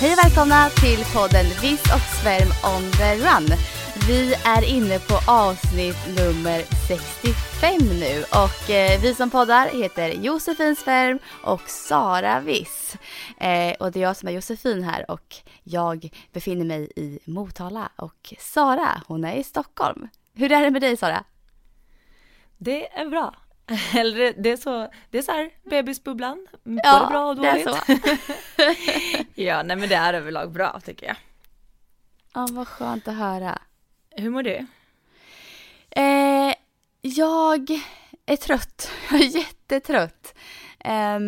Hej och välkomna till podden Viss och Svärm on the run. Vi är inne på avsnitt nummer 65 nu och eh, vi som poddar heter Josefin Svärm och Sara Viss. Eh, och det är jag som är Josefin här och jag befinner mig i Motala och Sara hon är i Stockholm. Hur är det med dig Sara? Det är bra. Eller det är så, det är så här bebisbubblan, både ja, bra och dåligt. Ja, nej men det är överlag bra tycker jag. Ja, vad skönt att höra. Hur mår du? Eh, jag är trött. Jag är jättetrött. Eh,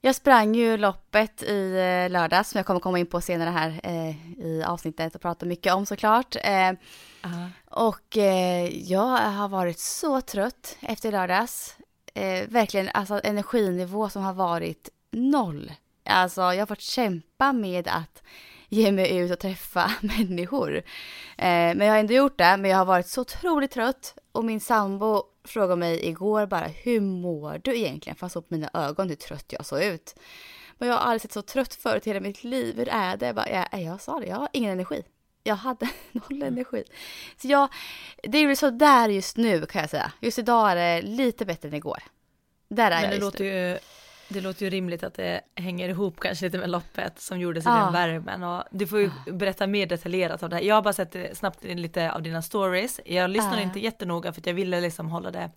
jag sprang ju loppet i eh, lördags som jag kommer komma in på senare här eh, i avsnittet och prata mycket om såklart. Eh, uh-huh. Och eh, jag har varit så trött efter lördags. Eh, verkligen alltså energinivå som har varit noll. Alltså jag har fått kämpa med att ge mig ut och träffa människor. Eh, men jag har ändå gjort det, men jag har varit så otroligt trött och min sambo frågade mig igår bara hur mår du egentligen? Fast på mina ögon hur trött jag såg ut. Men jag har aldrig sett så trött förut i hela mitt liv. Hur är det? Jag, bara, jag, jag sa det, jag har ingen energi. Jag hade noll energi. Så jag, det är ju så där just nu kan jag säga. Just idag är det lite bättre än igår. Där är Men jag just låter nu. ju det låter ju rimligt att det hänger ihop kanske lite med loppet som gjordes i ja. den värmen och du får ju ja. berätta mer detaljerat om det här. Jag har bara sett snabbt lite av dina stories. Jag lyssnar ja. inte jättenoga för att jag ville liksom hålla det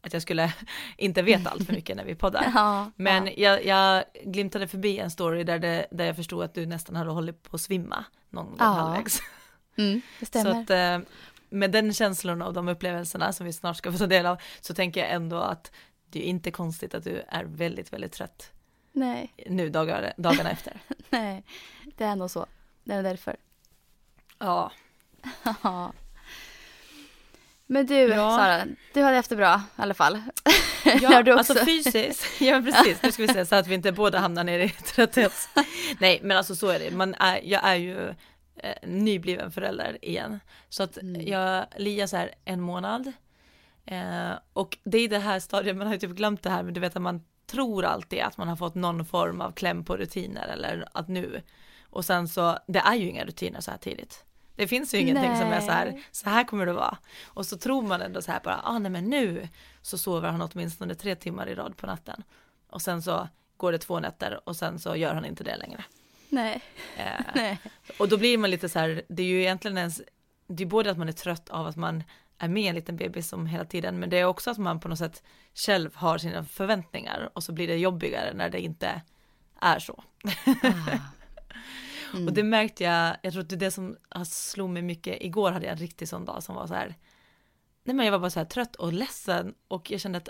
att jag skulle inte veta allt för mycket när vi poddar. Ja, Men Jag, jag glimtade förbi en story där, det, där jag förstod att du nästan hade hållit på att svimma någon gång halvvägs. Mm, det stämmer. Så att, eh, med den känslan och de upplevelserna som vi snart ska få ta del av så tänker jag ändå att det är inte konstigt att du är väldigt, väldigt trött. Nej. Nu dagar, dagarna efter. Nej, det är nog så. Det är därför. Ja. Men du, ja. Sara, du har haft det bra i alla fall. Ja, du också? alltså fysiskt. Ja, precis. Nu ska vi se så att vi inte båda hamnar ner i trötthet. Nej, men alltså så är det. Man är, jag är ju eh, nybliven förälder igen. Så att mm. jag liar så här en månad Eh, och det är det här stadiet, man har ju typ glömt det här, men du vet att man tror alltid att man har fått någon form av kläm på rutiner eller att nu. Och sen så, det är ju inga rutiner så här tidigt. Det finns ju ingenting nej. som är så här, så här kommer det vara. Och så tror man ändå så här bara, ah nej men nu så sover han åtminstone tre timmar i rad på natten. Och sen så går det två nätter och sen så gör han inte det längre. Nej. Eh, nej. Och då blir man lite så här, det är ju egentligen ens, det är både att man är trött av att man är med en liten bebis som hela tiden, men det är också att man på något sätt själv har sina förväntningar och så blir det jobbigare när det inte är så. Ah. Mm. och det märkte jag, jag tror att det är det som slog mig mycket, igår hade jag en riktig sån dag som var så här, nej men jag var bara så här trött och ledsen och jag kände att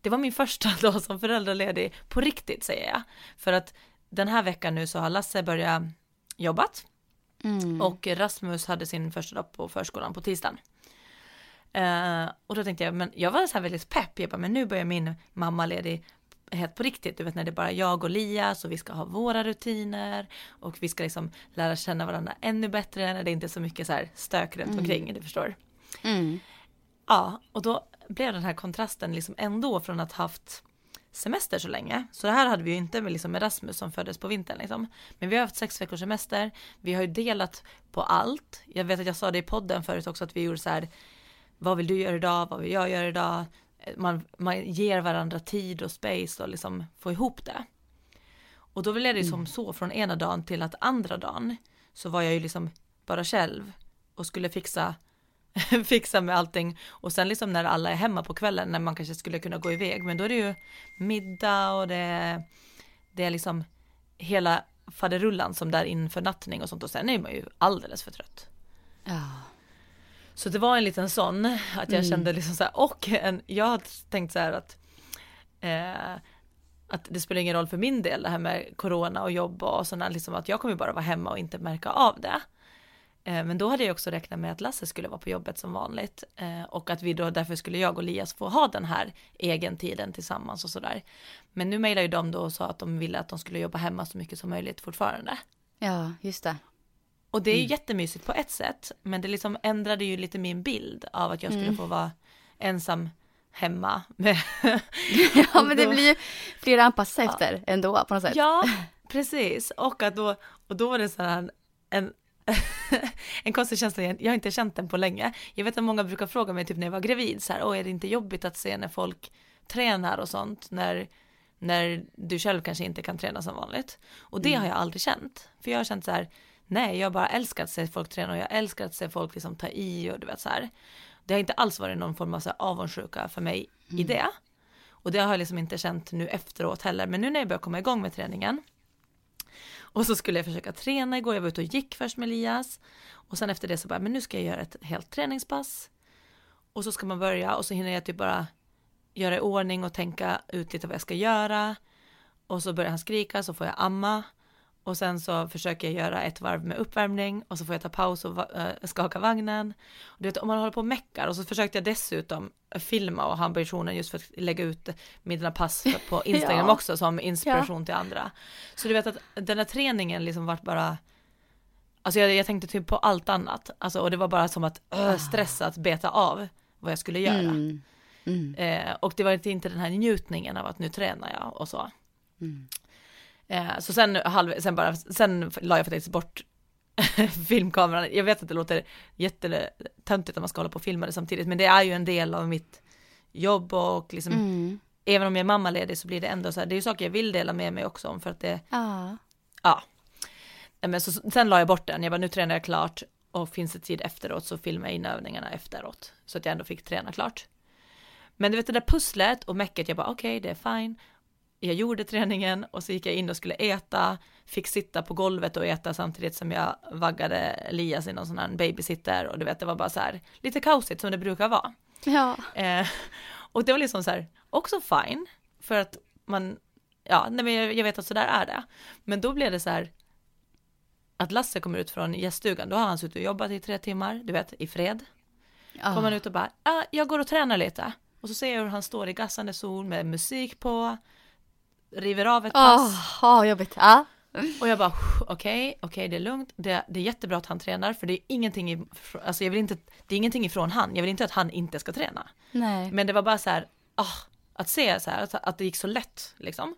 det var min första dag som föräldraledig på riktigt säger jag. För att den här veckan nu så har Lasse börjat jobbat mm. och Rasmus hade sin första dag på förskolan på tisdagen. Uh, och då tänkte jag, men jag var så här väldigt pepp, jag bara, men nu börjar min mamma ledig helt på riktigt, du vet när det är bara jag och Lia så vi ska ha våra rutiner och vi ska liksom lära känna varandra ännu bättre när det inte är så mycket så här stök runt mm. omkring, du förstår. Mm. Ja, och då blev den här kontrasten liksom ändå från att haft semester så länge. Så det här hade vi ju inte med liksom Erasmus som föddes på vintern liksom. Men vi har haft sex veckors semester. Vi har ju delat på allt. Jag vet att jag sa det i podden förut också att vi gjorde så här vad vill du göra idag, vad vill jag göra idag? Man, man ger varandra tid och space och liksom få ihop det. Och då blev det ju mm. som så från ena dagen till att andra dagen så var jag ju liksom bara själv och skulle fixa fixa med allting och sen liksom när alla är hemma på kvällen när man kanske skulle kunna gå iväg men då är det ju middag och det, det är liksom hela faderullan som där inför nattning och sånt och sen är man ju alldeles för trött. Ja. Så det var en liten sån, att jag Mm. kände liksom så här, och en, jag har tänkt så här att eh, att det spelar ingen roll för min del det här med corona och jobb och sådana liksom att jag kommer bara vara hemma och inte märka av det. Eh, men då hade jag också räknat med att Lasse skulle vara på jobbet som vanligt eh, och att vi då därför skulle jag och Lias få ha den här egen tiden tillsammans och sådär. Men nu mejlade ju de då och sa att de ville att de skulle jobba hemma så mycket som möjligt fortfarande. Ja, just det. Och det är ju jättemysigt på ett sätt, men det liksom ändrade ju lite min bild av att jag skulle Mm. få vara ensam hemma Ja, men det blir ju fler att anpassa sig efter ändå på något sätt. Ja, precis. Och att då, och då var det så här en, en konstig känsla, jag jag har inte känt den på länge. Jag vet att många brukar fråga mig typ när jag var gravid så här, åh är det inte jobbigt att se när folk tränar och sånt, när, när du själv kanske inte kan träna som vanligt. Och det har jag aldrig känt. För jag har känt så här, nej jag bara älskar att se folk träna och jag älskar att se folk liksom ta i och du vet så här. Det har inte alls varit någon form av så avundsjuka för mig i det. Och det har jag liksom inte känt nu efteråt heller. Men nu när jag börjar komma igång med träningen. Och så skulle jag försöka träna igår. Jag var ute och gick först med Elias. Och sen efter det så bara, men nu ska jag göra ett helt träningspass. Och så ska man börja och så hinner jag typ bara göra i ordning och tänka ut lite vad jag ska göra. Och så börjar han skrika så får jag amma. Och sen så försöker jag göra ett varv med uppvärmning och så får jag ta paus och va- äh, skaka vagnen. Och du vet, om man håller på och meckar och så försökte jag dessutom filma och ha ambitionen just för att lägga ut mina pass på Instagram Ja. också som inspiration till andra. Så du vet att den här träningen liksom vart bara Alltså jag, jag tänkte typ på allt annat, alltså, och det var bara som att öh, stressa att beta av vad jag skulle göra. Mm. Mm. Eh, och det var inte den här njutningen av att nu tränar jag och så. Mm. Eh, så sen, halv, sen bara, sen la jag faktiskt bort filmkameran. Jag vet att det låter jättetöntigt att man ska hålla på och filma det samtidigt, men det är ju en del av mitt jobb och liksom, Mm. även om jag är mammaledig så blir det ändå så här, det är ju saker jag vill dela med mig också om för att det, Ja. ja. Eh, Men så, sen la jag bort den, jag bara nu tränar jag klart och finns det tid efteråt så filmar jag in övningarna efteråt. Så att jag ändå fick träna klart. Men du vet det där pusslet och mäcket, jag bara okej det är fine. Jag gjorde träningen och så gick jag in och skulle äta, fick sitta på golvet och äta samtidigt som jag vaggade Elias i någon sån här babysitter och du vet det var bara så här lite kaosigt som det brukar vara. Ja. Eh, och det var liksom så här, också fine, för att man, ja, nej men jag, vet att så där är det. Men då blev det så här, att Lasse kommer ut från gäststugan, då har han suttit och jobbat i tre timmar, du vet, i fred. Kommer han ut och bara, ah, jag går och tränar lite. Och så ser jag hur han står i gassande sol med musik på, river av ett pass. Åh, oh, jobbigt. Ja. Och jag bara, okej, okej det är lugnt, det, det är jättebra att han tränar, för det är ingenting, i, alltså jag vill inte, det är ingenting ifrån han, jag vill inte att han inte ska träna. Nej. Men det var bara så här, ah, att se så här, att, att det gick så lätt liksom.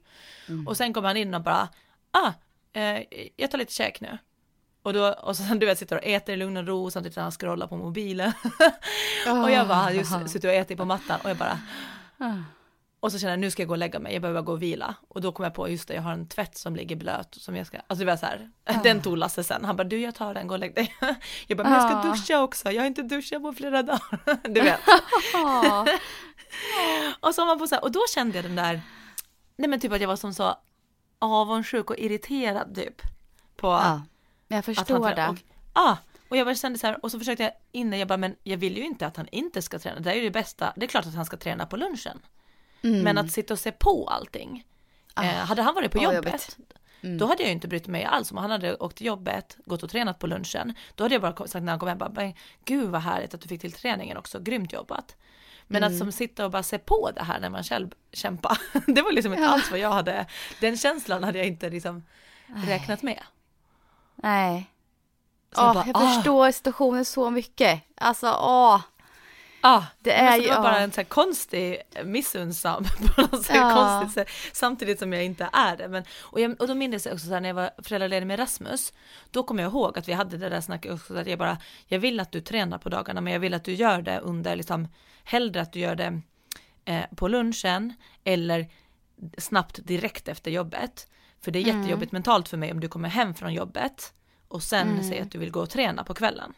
Och sen kom han in och bara, ah, eh, jag tar lite käk nu. Och då, och sen du vet sitter och äter i lugn och ro samtidigt som han scrollar på mobilen. och jag bara, hade just suttit och ätit på mattan och jag bara, Ah. Och så känner jag nu ska jag gå och lägga mig, jag behöver gå och vila. Och då kom jag på, just det, jag har en tvätt som ligger blöt som jag ska, alltså det var så här, den tog Lasse sen. Han bara, du jag tar den, gå och lägg dig. Jag bara, men jag ska Ah. duscha också, jag har inte duschat på flera dagar. Du vet. Ja. Och så man på så här, och då kände jag den där, nej men typ att jag var som så avundsjuk och irriterad typ. På ja. Jag förstår det. Och, ja, och jag bara kände så här, och så försökte jag inne, jag bara, men jag vill ju inte att han inte ska träna, det är ju det bästa, det är klart att han ska träna på lunchen. Mm. Men att sitta och se på allting. Ah. Eh, hade han varit på Åh, jobbet. Mm. då hade jag ju inte brytt mig alls. Om han hade åkt till jobbet, gått och tränat på lunchen, då hade jag bara sagt när han kom hem, bara, "Men gud vad härligt att du fick till träningen också, grymt jobbat. Men Mm. att som sitta och bara se på det här när man själv kämpar, det var liksom inte Ja. alls vad jag hade, den känslan hade jag inte liksom räknat med. Nej. Så jag Åh, bara, jag förstår situationen så mycket. Alltså, åh. Ja, Det är så ju- var bara en så här konstig missunnsam på något sätt, Ja. konstigt sätt, samtidigt som jag inte är det. Men, och, jag, och då minns jag också så här, när jag var föräldraledig med Rasmus, då kommer jag ihåg att vi hade det där snacket också, att jag bara, jag vill att du tränar på dagarna, men jag vill att du gör det under, liksom, hellre att du gör det eh, på lunchen eller snabbt direkt efter jobbet. För det är Mm. jättejobbigt mentalt för mig om du kommer hem från jobbet och sen Mm. säger att du vill gå och träna på kvällen.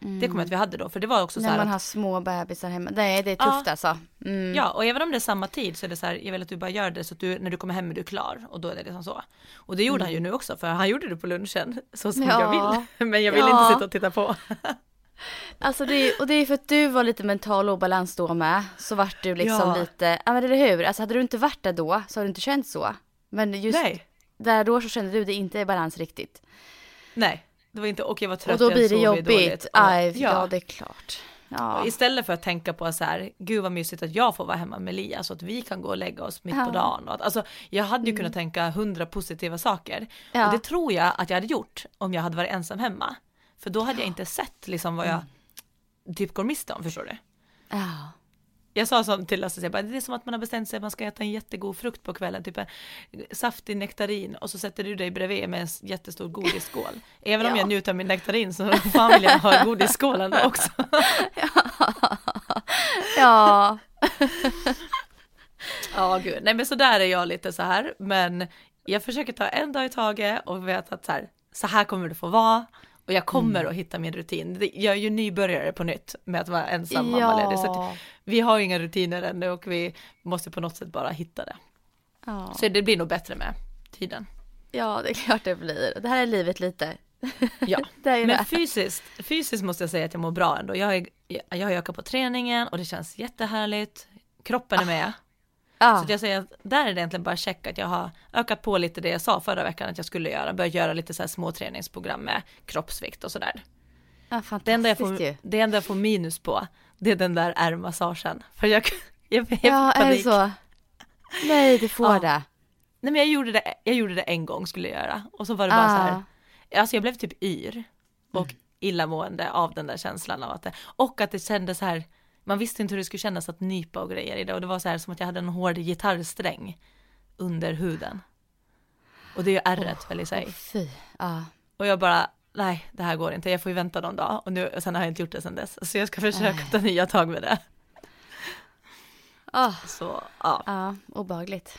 Det kommer jag att vi hade då, för det var också så När här man att, har små bebisar hemma. Nej, det är tufft Ja. alltså. Mm. Ja, och även om det är samma tid så är det så här, jag vill att du bara gör det så att du, när du kommer hem är du klar och då är det liksom så. Och det gjorde han ju nu också, för han gjorde det på lunchen så som Ja. jag vill. Men jag vill Ja. inte sitta och titta på. Alltså det är, och det är för att du var lite mental obalans då med. Så vart du liksom Ja. lite, ja men eller hur? Alltså hade du inte varit där då så hade du inte känt så. Men just Nej, där då så kände du det inte i balans riktigt. nej. Det var inte, och jag var trött, och då blir det jobbigt. Aj, ja. det är klart. Ja. Istället för att tänka på så här, gud vad mysigt att jag får vara hemma med Lia så att vi kan gå och lägga oss mitt Ja. på dagen. Och att, alltså, jag hade ju kunnat tänka hundra positiva saker. Ja. Och det tror jag att jag hade gjort om jag hade varit ensam hemma. För då hade jag inte sett liksom vad jag typ går miste om, förstår du? ja. Jag sa som till Lasse, jag bara, det är som att man har bestämt sig att man ska äta en jättegod frukt på kvällen, typ en saftig nektarin och så sätter du dig bredvid med en jättestor godisskål. Även om Ja. jag njuter av min nektarin så fan vill jag ha godisskålen också. ja. Ja gud, nej men så där är jag lite så här, men jag försöker ta en dag i taget och vet att så här, så här kommer det få vara och jag kommer Mm. att hitta min rutin. Jag är ju nybörjare på nytt med att vara ensam mammaledig, så Ja. vi har inga rutiner ännu och vi måste på något sätt bara hitta det. Ja. Så det blir nog bättre med tiden. ja, det är klart det blir. Det här är livet lite. Ja, men fysiskt, fysiskt måste jag säga att jag mår bra ändå. Jag, är, jag, jag har ökat på träningen och det känns jättehärligt. Kroppen är med. Ja. Så jag säger att där är det egentligen bara check att jag har ökat på lite det jag sa förra veckan att jag skulle göra. Börjat göra lite så här små träningsprogram med kroppsvikt och sådär. ja, Det enda, jag får, det enda jag får minus på, det är den där ärrmassagen. För jag, jag, jag Ja, är det så? Nej, du får Ja. det. Nej men jag gjorde det, jag gjorde det en gång skulle jag göra. Och så var det bara så här, Ah. alltså jag blev typ yr och Mm. illamående av den där känslan av att det, och att det kändes så här, man visste inte hur det skulle kännas att nypa och grejer i det och det var så här som att jag hade en hård gitarrsträng under huden. Och det är ju ärret väl i sig. Åh, fy. Ja. Och jag bara, nej det här går inte, jag får ju vänta någon dag och nu, och sen har jag inte gjort det sen dess. Så jag ska försöka Nej. ta nya tag med det. Ah. Så ja, Ja, obehagligt.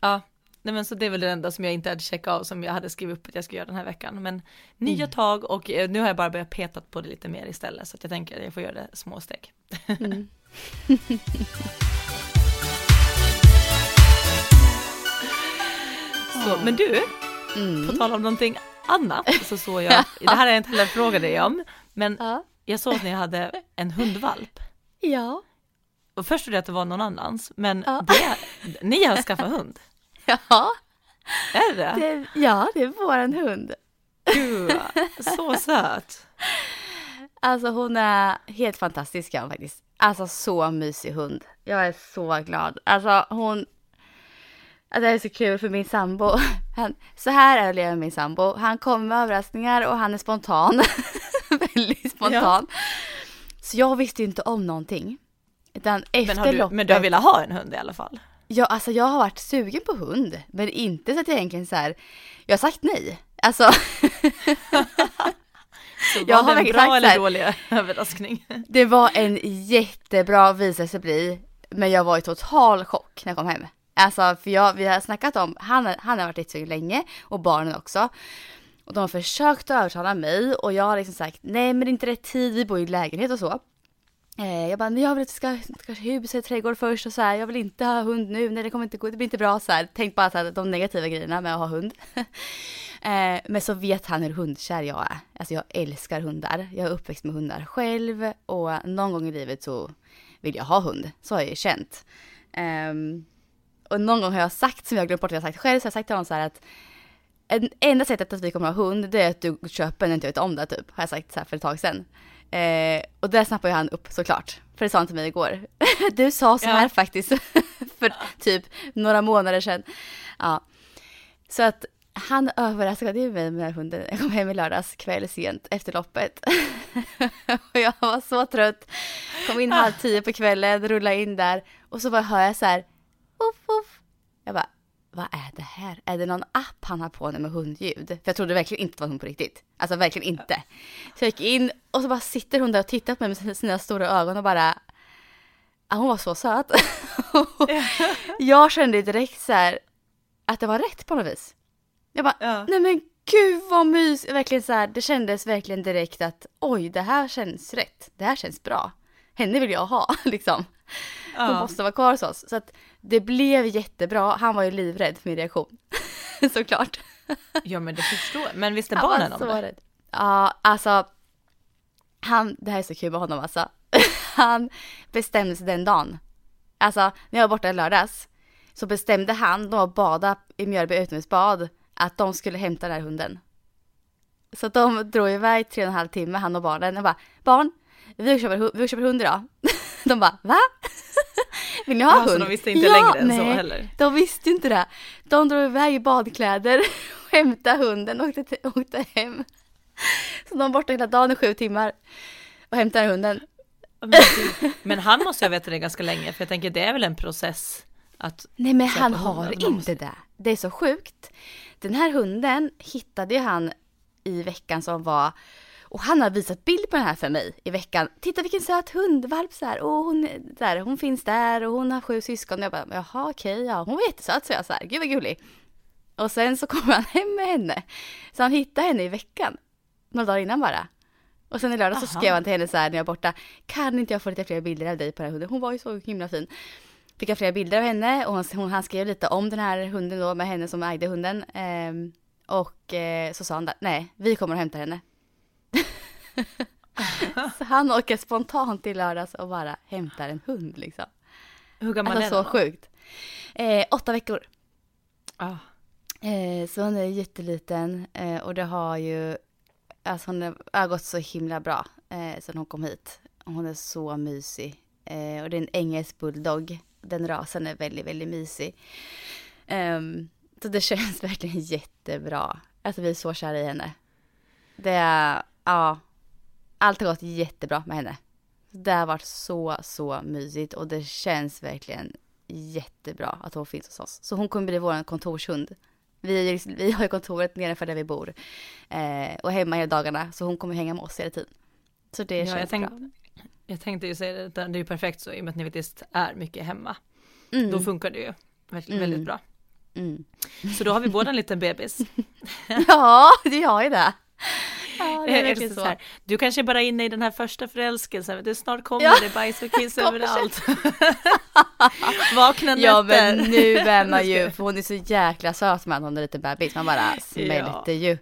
ja. Nej men så det är väl det enda som jag inte hade checkat av som jag hade skrivit upp att jag ska göra den här veckan. Men nya tag och eh, nu har jag bara börjat peta på det lite mer istället. Så att jag tänker att jag får göra det små steg. Mm. Så, men du, på Mm. tal om någonting annat så såg jag, det här har jag inte heller frågat dig om, men Ja. jag såg att ni hade en hundvalp. Ja. Och först trodde jag att det var någon annans, men Ja. det, ni har skaffat hund. Ja, Är det? det, ja, det är våran hund. Gud, så söt. Alltså hon är helt fantastisk ja, faktiskt. Alltså så mysig hund. Jag är så glad. Alltså hon... Alltså, det är så kul för min sambo. Han, så här är det med min sambo. Han kommer med överraskningar och han är spontan. Väldigt spontan. Så jag visste inte om någonting. Utan efter Men, har du, loppet. men du har velat ha en hund i alla fall? Ja, alltså jag har varit sugen på hund. Men inte så att jag egentligen så här. Jag har sagt nej. Alltså. Så Jag var har det en bra så eller dålig överraskning? Det var en jättebra visade sig bli, men jag var i total chock när jag kom hem. Alltså, för jag, vi har snackat om, han, han har varit jättesugen länge och barnen också. Och de har försökt övertala mig och jag har liksom sagt nej men det är inte rätt tid, vi bor i lägenhet och så. Eh, jag bara, men jag vill att vi ska, kanske hus eller trädgård först och så här. Jag vill inte ha hund nu, nej det kommer inte gå, det blir inte bra så här. Tänk bara så här, de negativa grejerna med att ha hund. eh, men så vet han hur hundkär jag är. Alltså jag älskar hundar. Jag är uppväxt med hundar själv och någon gång i livet så vill jag ha hund. Så har jag ju känt. Eh, och någon gång har jag sagt, som jag har glömt bort att jag har sagt själv, så har jag sagt till honom så här att en, enda sättet att vi kommer ha hund, det är att du köper den när inte jag vet om det typ. Har jag sagt så här för ett tag sedan. Eh, och där snappade han upp såklart. För det sa han till mig igår. Du sa så Ja. här faktiskt. för typ några månader sedan. Ja. Så att han överraskade ju mig med den här hunden. Jag kom hem i lördags kväll sent efter loppet. och jag var så trött. Kom in halv tio på kvällen, rullade in där. Och så bara hör jag så här. Uff, uff. Jag bara, vad är det här? Är det någon app han har på nu med hundljud? För jag trodde verkligen inte det var hund på riktigt. Alltså verkligen inte. Så jag gick in och så bara sitter hon där och tittar på mig med sina stora ögon och bara... Ja, hon var så söt. jag kände direkt så här att det var rätt på något vis. Jag bara, Ja. nej men gud vad mys. Verkligen så här, det kändes verkligen direkt att oj, det här känns rätt. Det här känns bra. Henne vill jag ha liksom. Hon Ja. måste vara kvar hos oss. Så att det blev jättebra. Han var ju livrädd för min reaktion. Såklart. ja men det förstår jag. Men visste barnen om det? rädd. Ja, alltså. han, det här är så kul med honom alltså. Han bestämde sig den dagen. Alltså när jag var borta i lördags så bestämde han, de var bada i Mjölby utomhusbad, att de skulle hämta den här hunden. Så de drog iväg tre och en halv timme, han och barnen, och bara barn, vi köper, vi köper hund idag. De bara va? Vill ni ha Ja, hund? de visste inte ja, längre än nej, så heller. De visste inte det. De drog iväg i badkläder och hämtade hunden och åkte, till- åkte hem. Så de var borta hela dagen i sju timmar och hämtade hunden. Men han måste ju ha vetat det ganska länge, för jag tänker det är väl en process att Nej men han har inte det. Det är så sjukt. Den här hunden hittade ju han i veckan som var och han har visat bild på den här för mig i veckan. Titta vilken söt hundvalp så här. Och hon, där, hon finns där och hon har sju syskon. Och jag bara, jaha okej, ja hon var jättesöt så jag så här. Gud vad gullig. Och sen så kommer han hem med henne. Så han hittade henne i veckan. Några dagar innan bara. Och sen i lördag så skrev han till henne så här när jag var borta. Kan inte jag få lite fler bilder av dig på den här hunden? Hon var ju så himla fin. Fick jag flera bilder av henne och hon, hon, han skrev lite om den här hunden då med henne som ägde hunden. Ehm, och eh, så sa han där, nej vi kommer att hämta henne. Så han åker spontant i lördags och bara hämtar en hund liksom. hur gammal Alltså är så den då? sjukt. Eh, åtta veckor. Ja. Eh, så hon är jätteliten eh, och det har ju, alltså hon har gått så himla bra eh, sen hon kom hit. Hon är så mysig. Eh, och det är en engelsk bulldog. Den rasen är väldigt, väldigt mysig. Ehm, så det känns verkligen jättebra. Alltså vi är så kära i henne. Det är, ja, allt har gått jättebra med henne. Det har varit så, så mysigt och det känns verkligen jättebra att hon finns hos oss. Så hon kommer bli vår kontorshund. Vi, vi har ju kontoret nedanför där vi bor eh, och hemma hela dagarna så hon kommer hänga med oss hela tiden. Så det Ja, känns jag, tänk, bra. jag tänkte ju säga det, det är ju perfekt så i och med att ni faktiskt är mycket hemma. Mm. Då funkar det ju verkligen Mm. väldigt bra. Mm. Så då har vi båda en liten bebis. Ja, det har ju det. Ja, det är verkligen så så. här, du kanske bara är inne i den här första förälskelsen, det snart kommer Ja. det bajs och kiss överallt. Vakna Ja nätter. men nu är man ju, för hon är så jäkla söt med att hon är lite bebis, man bara smälter ju.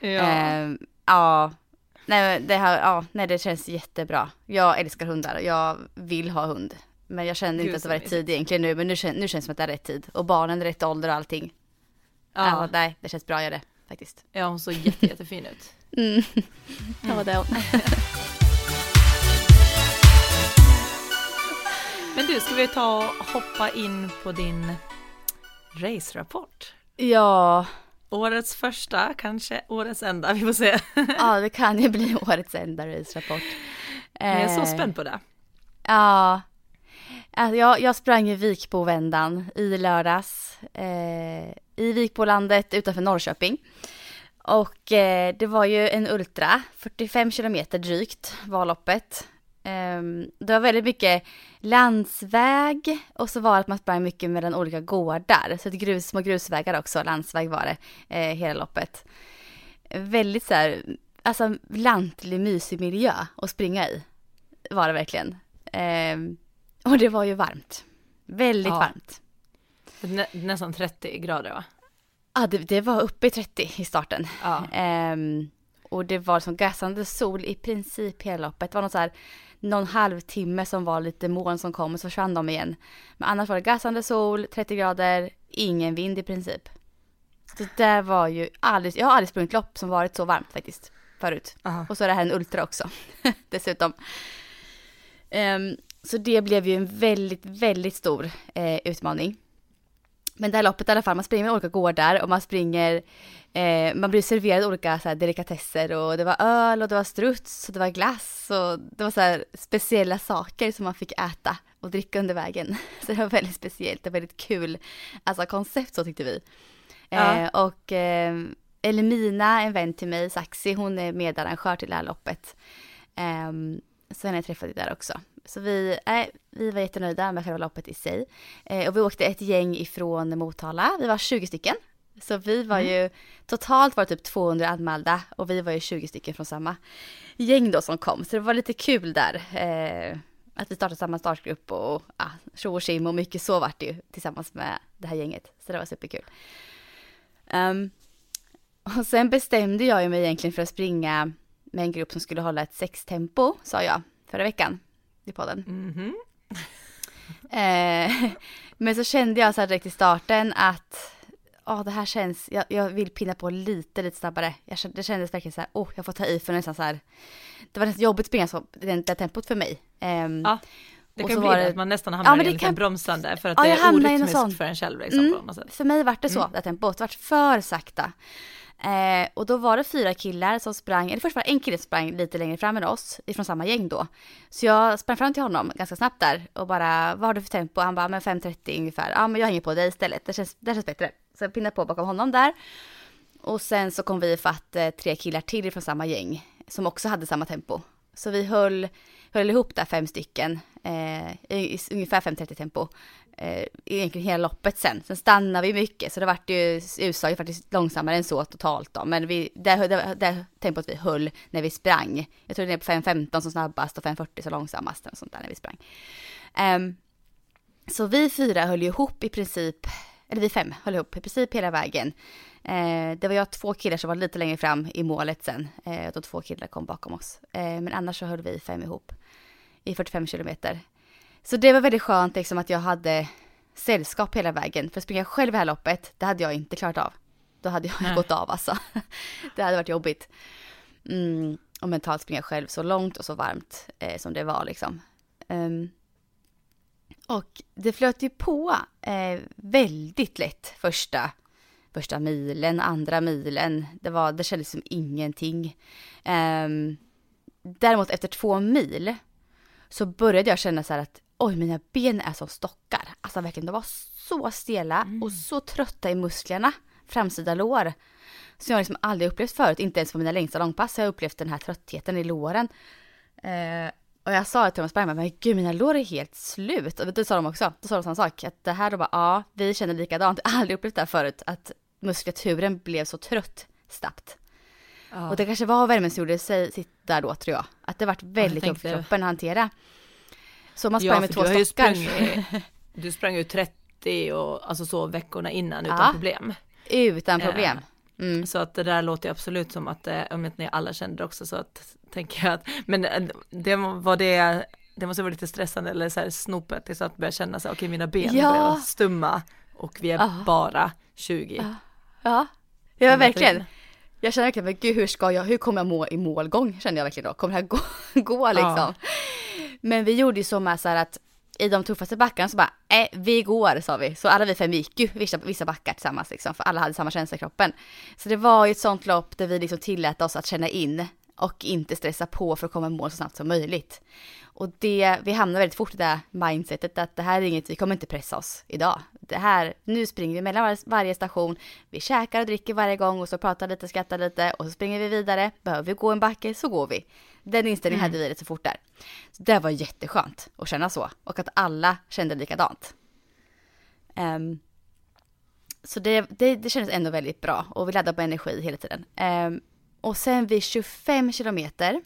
Ja. Ehm, ja, nej, det här, ja, nej det känns jättebra. Jag älskar hundar och jag vill ha hund. Men jag kände Gud, inte att det var rätt tid egentligen nu, men nu, kän, nu känns det som att det är rätt tid. Och barnen är rätt ålder och allting. Ja. ja. nej, det känns bra att göra det faktiskt. ja, hon såg jätte, jättefin ut. Mm. Det är hon. Men du, ska vi ta och hoppa in på din race-rapport? Ja, Årets första, kanske årets enda, vi får se. ja, det kan ju bli årets enda race-rapport. Jag är så Eh, spänd på det. Ja. Alltså jag, jag sprang i Vikbovändan i lördags. Eh, I Vikbolandet utanför Norrköping. Och eh, det var ju en ultra, 45 kilometer drygt var loppet. Eh, det var väldigt mycket landsväg och så var det att man sprang mycket mellan olika gårdar. Så ett grus, små grusvägar också, landsväg var det eh, hela loppet. Väldigt så här, alltså lantlig mysig miljö att springa i var det verkligen. Ehm, och det var ju varmt. Väldigt Ja. varmt. Nä, nästan 30 grader va? Ja, det, det var uppe i 30 i starten. Ja. Ehm, och det var som gassande sol i princip hela loppet. Det var någon så här, någon halvtimme som var lite moln som kom och så försvann de igen. Men annars var det gassande sol, 30 grader, ingen vind i princip. Så det var ju aldrig, jag har aldrig sprungit lopp som varit så varmt faktiskt förut. Aha. Och så är det här en ultra också dessutom. Ehm, så det blev ju en väldigt, väldigt stor eh, utmaning. Men det här loppet i alla fall, man springer med olika gårdar och man springer, eh, man blir serverad olika så här, delikatesser och det var öl och det var struts och det var glass och det var så här, speciella saker som man fick äta och dricka under vägen. Så det var väldigt speciellt och väldigt kul, alltså koncept så tyckte vi. Ja. Eh, och eh, Elimina, en vän till mig, Saxi, hon är medarrangör till det här loppet. Um, så henne träffade jag där också. Så vi, äh, vi var jättenöjda med själva loppet i sig. Eh, och vi åkte ett gäng ifrån Motala, vi var 20 stycken. Så vi var ju, totalt var det typ 200 anmälda och vi var ju 20 stycken från samma gäng då som kom. Så det var lite kul där. Eh, att vi startade samma startgrupp och ja, tjo och tjim och mycket så vart det ju tillsammans med det här gänget. Så det var superkul. Ehm, och sen bestämde jag ju mig egentligen för att springa med en grupp som skulle hålla ett sextempo, sa jag förra veckan i podden. Mhm. Eh, men så kände jag så här direkt i starten att oh, det här känns, jag, jag, vill pinna på lite, lite snabbare. Jag, det kändes verkligen så här, oh, jag får ta i för nästan så här. Det var nästan jobbigt att springa så, det, det tempot för mig. Um, ja, det kan bli det, att man nästan hamnar ja, i en liten bromsande för att ja, det är orytmiskt för en själv. Liksom, mm. För mig var det så, mm. det tempot, det var för sakta. Eh, och då var det fyra killar som sprang, eller först var det en kille som sprang lite längre fram än oss, ifrån samma gäng då. Så jag sprang fram till honom ganska snabbt där och bara, vad har du för tempo? Han bara, men 5.30 ungefär. Ja, men jag hänger på dig istället, det känns, det känns bättre. Så jag pinnade på bakom honom där. Och sen så kom vi ifatt eh, tre killar till ifrån samma gäng som också hade samma tempo. Så vi höll, höll ihop där fem stycken eh, i, i ungefär 5.30 tempo eh, egentligen hela loppet sen. Sen stannade vi mycket så det vart ju utslaget faktiskt långsammare än så totalt då. Men vi, det, det, det tempot vi höll när vi sprang. Jag tror det är på 5.15 som snabbast och 5.40 som långsammast och sånt där när vi sprang. Um, så vi fyra höll ju ihop i princip, eller vi fem höll ihop i princip hela vägen. Eh, det var jag två killar som var lite längre fram i målet sen. Eh, då två killar kom bakom oss. Eh, men annars så höll vi fem ihop i 45 kilometer. Så det var väldigt skönt liksom att jag hade sällskap hela vägen. För att springa själv det här loppet, det hade jag inte klarat av. Då hade jag Nej. gått av alltså. det hade varit jobbigt. Mm, och mentalt springa själv så långt och så varmt eh, som det var liksom. Um, och det flöt ju på eh, väldigt lätt första, första milen, andra milen. Det, var, det kändes som ingenting. Um, däremot efter två mil så började jag känna så att oj mina ben är som stockar. Alltså verkligen de var så stela mm. och så trötta i musklerna, framsida lår. Som jag liksom aldrig upplevt förut, inte ens på mina längsta långpass har jag upplevt den här tröttheten i låren. Eh, och jag sa till Thomas Bergman, men gud mina lår är helt slut. Och det sa de också, då sa de samma sak. Att det här då bara, ja vi känner likadant, jag har aldrig upplevt det här förut. Att muskulaturen blev så trött snabbt. Ja. Och det kanske var värmen som gjorde sig där då tror jag. Att det varit väldigt jobbigt för kroppen att hantera. Så man sprang ja, med två stockar. Sprang, du sprang ju 30 och alltså så veckorna innan utan ja, problem. Utan problem. Mm. Så att det där låter absolut som att, eh, om inte ni alla kände det också så att, tänker jag att, men eh, det var det, det måste vara lite stressande eller så här snopet, så att börja känna så okej okay, mina ben ja. börjar stumma och vi är ah. bara 20. Ja, ja, ja verkligen. Jag känner verkligen, men gud hur ska jag, hur kommer jag må i målgång känner jag verkligen då, kommer det här gå, gå liksom? Ja. Men vi gjorde ju så med så här att i de tuffaste backarna så bara, äh, vi går sa vi. Så alla vi fem gick ju vissa, vissa backar tillsammans liksom, för alla hade samma känsla i kroppen. Så det var ju ett sånt lopp där vi liksom tillät oss att känna in och inte stressa på för att komma i mål så snabbt som möjligt. Och det, vi hamnar väldigt fort i det mindsetet att det här är inget, vi kommer inte pressa oss idag. Det här, nu springer vi mellan varje station, vi käkar och dricker varje gång och så pratar lite, skrattar lite och så springer vi vidare. Behöver vi gå en backe så går vi. Den inställningen mm. hade vi rätt så fort där. Så det var jätteskönt att känna så och att alla kände likadant. Um, så det, det, det kändes ändå väldigt bra och vi laddade på energi hela tiden. Um, och sen vid 25 kilometer,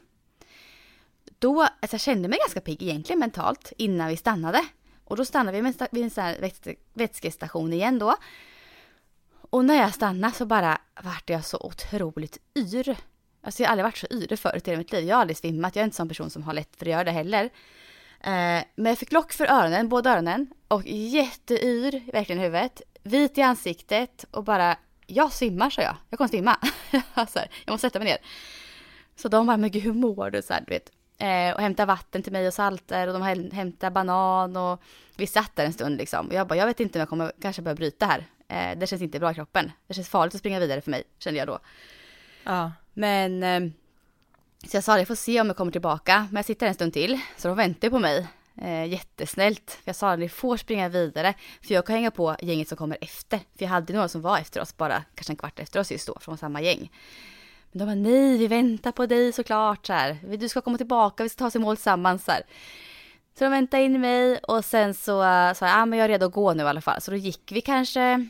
då, alltså jag kände mig ganska pigg egentligen mentalt innan vi stannade. Och då stannade vi vid en sån här vätskestation igen då. Och när jag stannade så bara vart jag så otroligt yr. Alltså jag har aldrig varit så yr förut i hela mitt liv. Jag har aldrig svimmat, jag är inte en sån person som har lätt för att göra det heller. Eh, men jag fick lock för öronen, båda öronen. Och jätteyr, verkligen i huvudet. Vit i ansiktet och bara, jag svimmar sa jag. Jag kommer svimma. alltså, jag måste sätta mig ner. Så de bara, men gud hur mår du? Så här, du vet. Eh, och hämta vatten till mig och salter och de hämtar banan och vi satt där en stund liksom. Och jag bara, jag vet inte om jag kommer kanske börja bryta här. Eh, det känns inte bra i kroppen. Det känns farligt att springa vidare för mig, kände jag då. Ja. Men eh, så jag sa jag får se om jag kommer tillbaka. Men jag sitter en stund till. Så de väntar på mig. Eh, jättesnällt. Jag sa att ni får springa vidare. För jag kan hänga på gänget som kommer efter. För jag hade några som var efter oss, bara kanske en kvart efter oss just då, från samma gäng. Men de bara nej, vi väntar på dig såklart. Så här. Du ska komma tillbaka, vi ska ta oss i mål tillsammans. Så, här. så de väntade in mig och sen så eh, sa jag, ah, men jag är redo att gå nu i alla fall. Så då gick vi kanske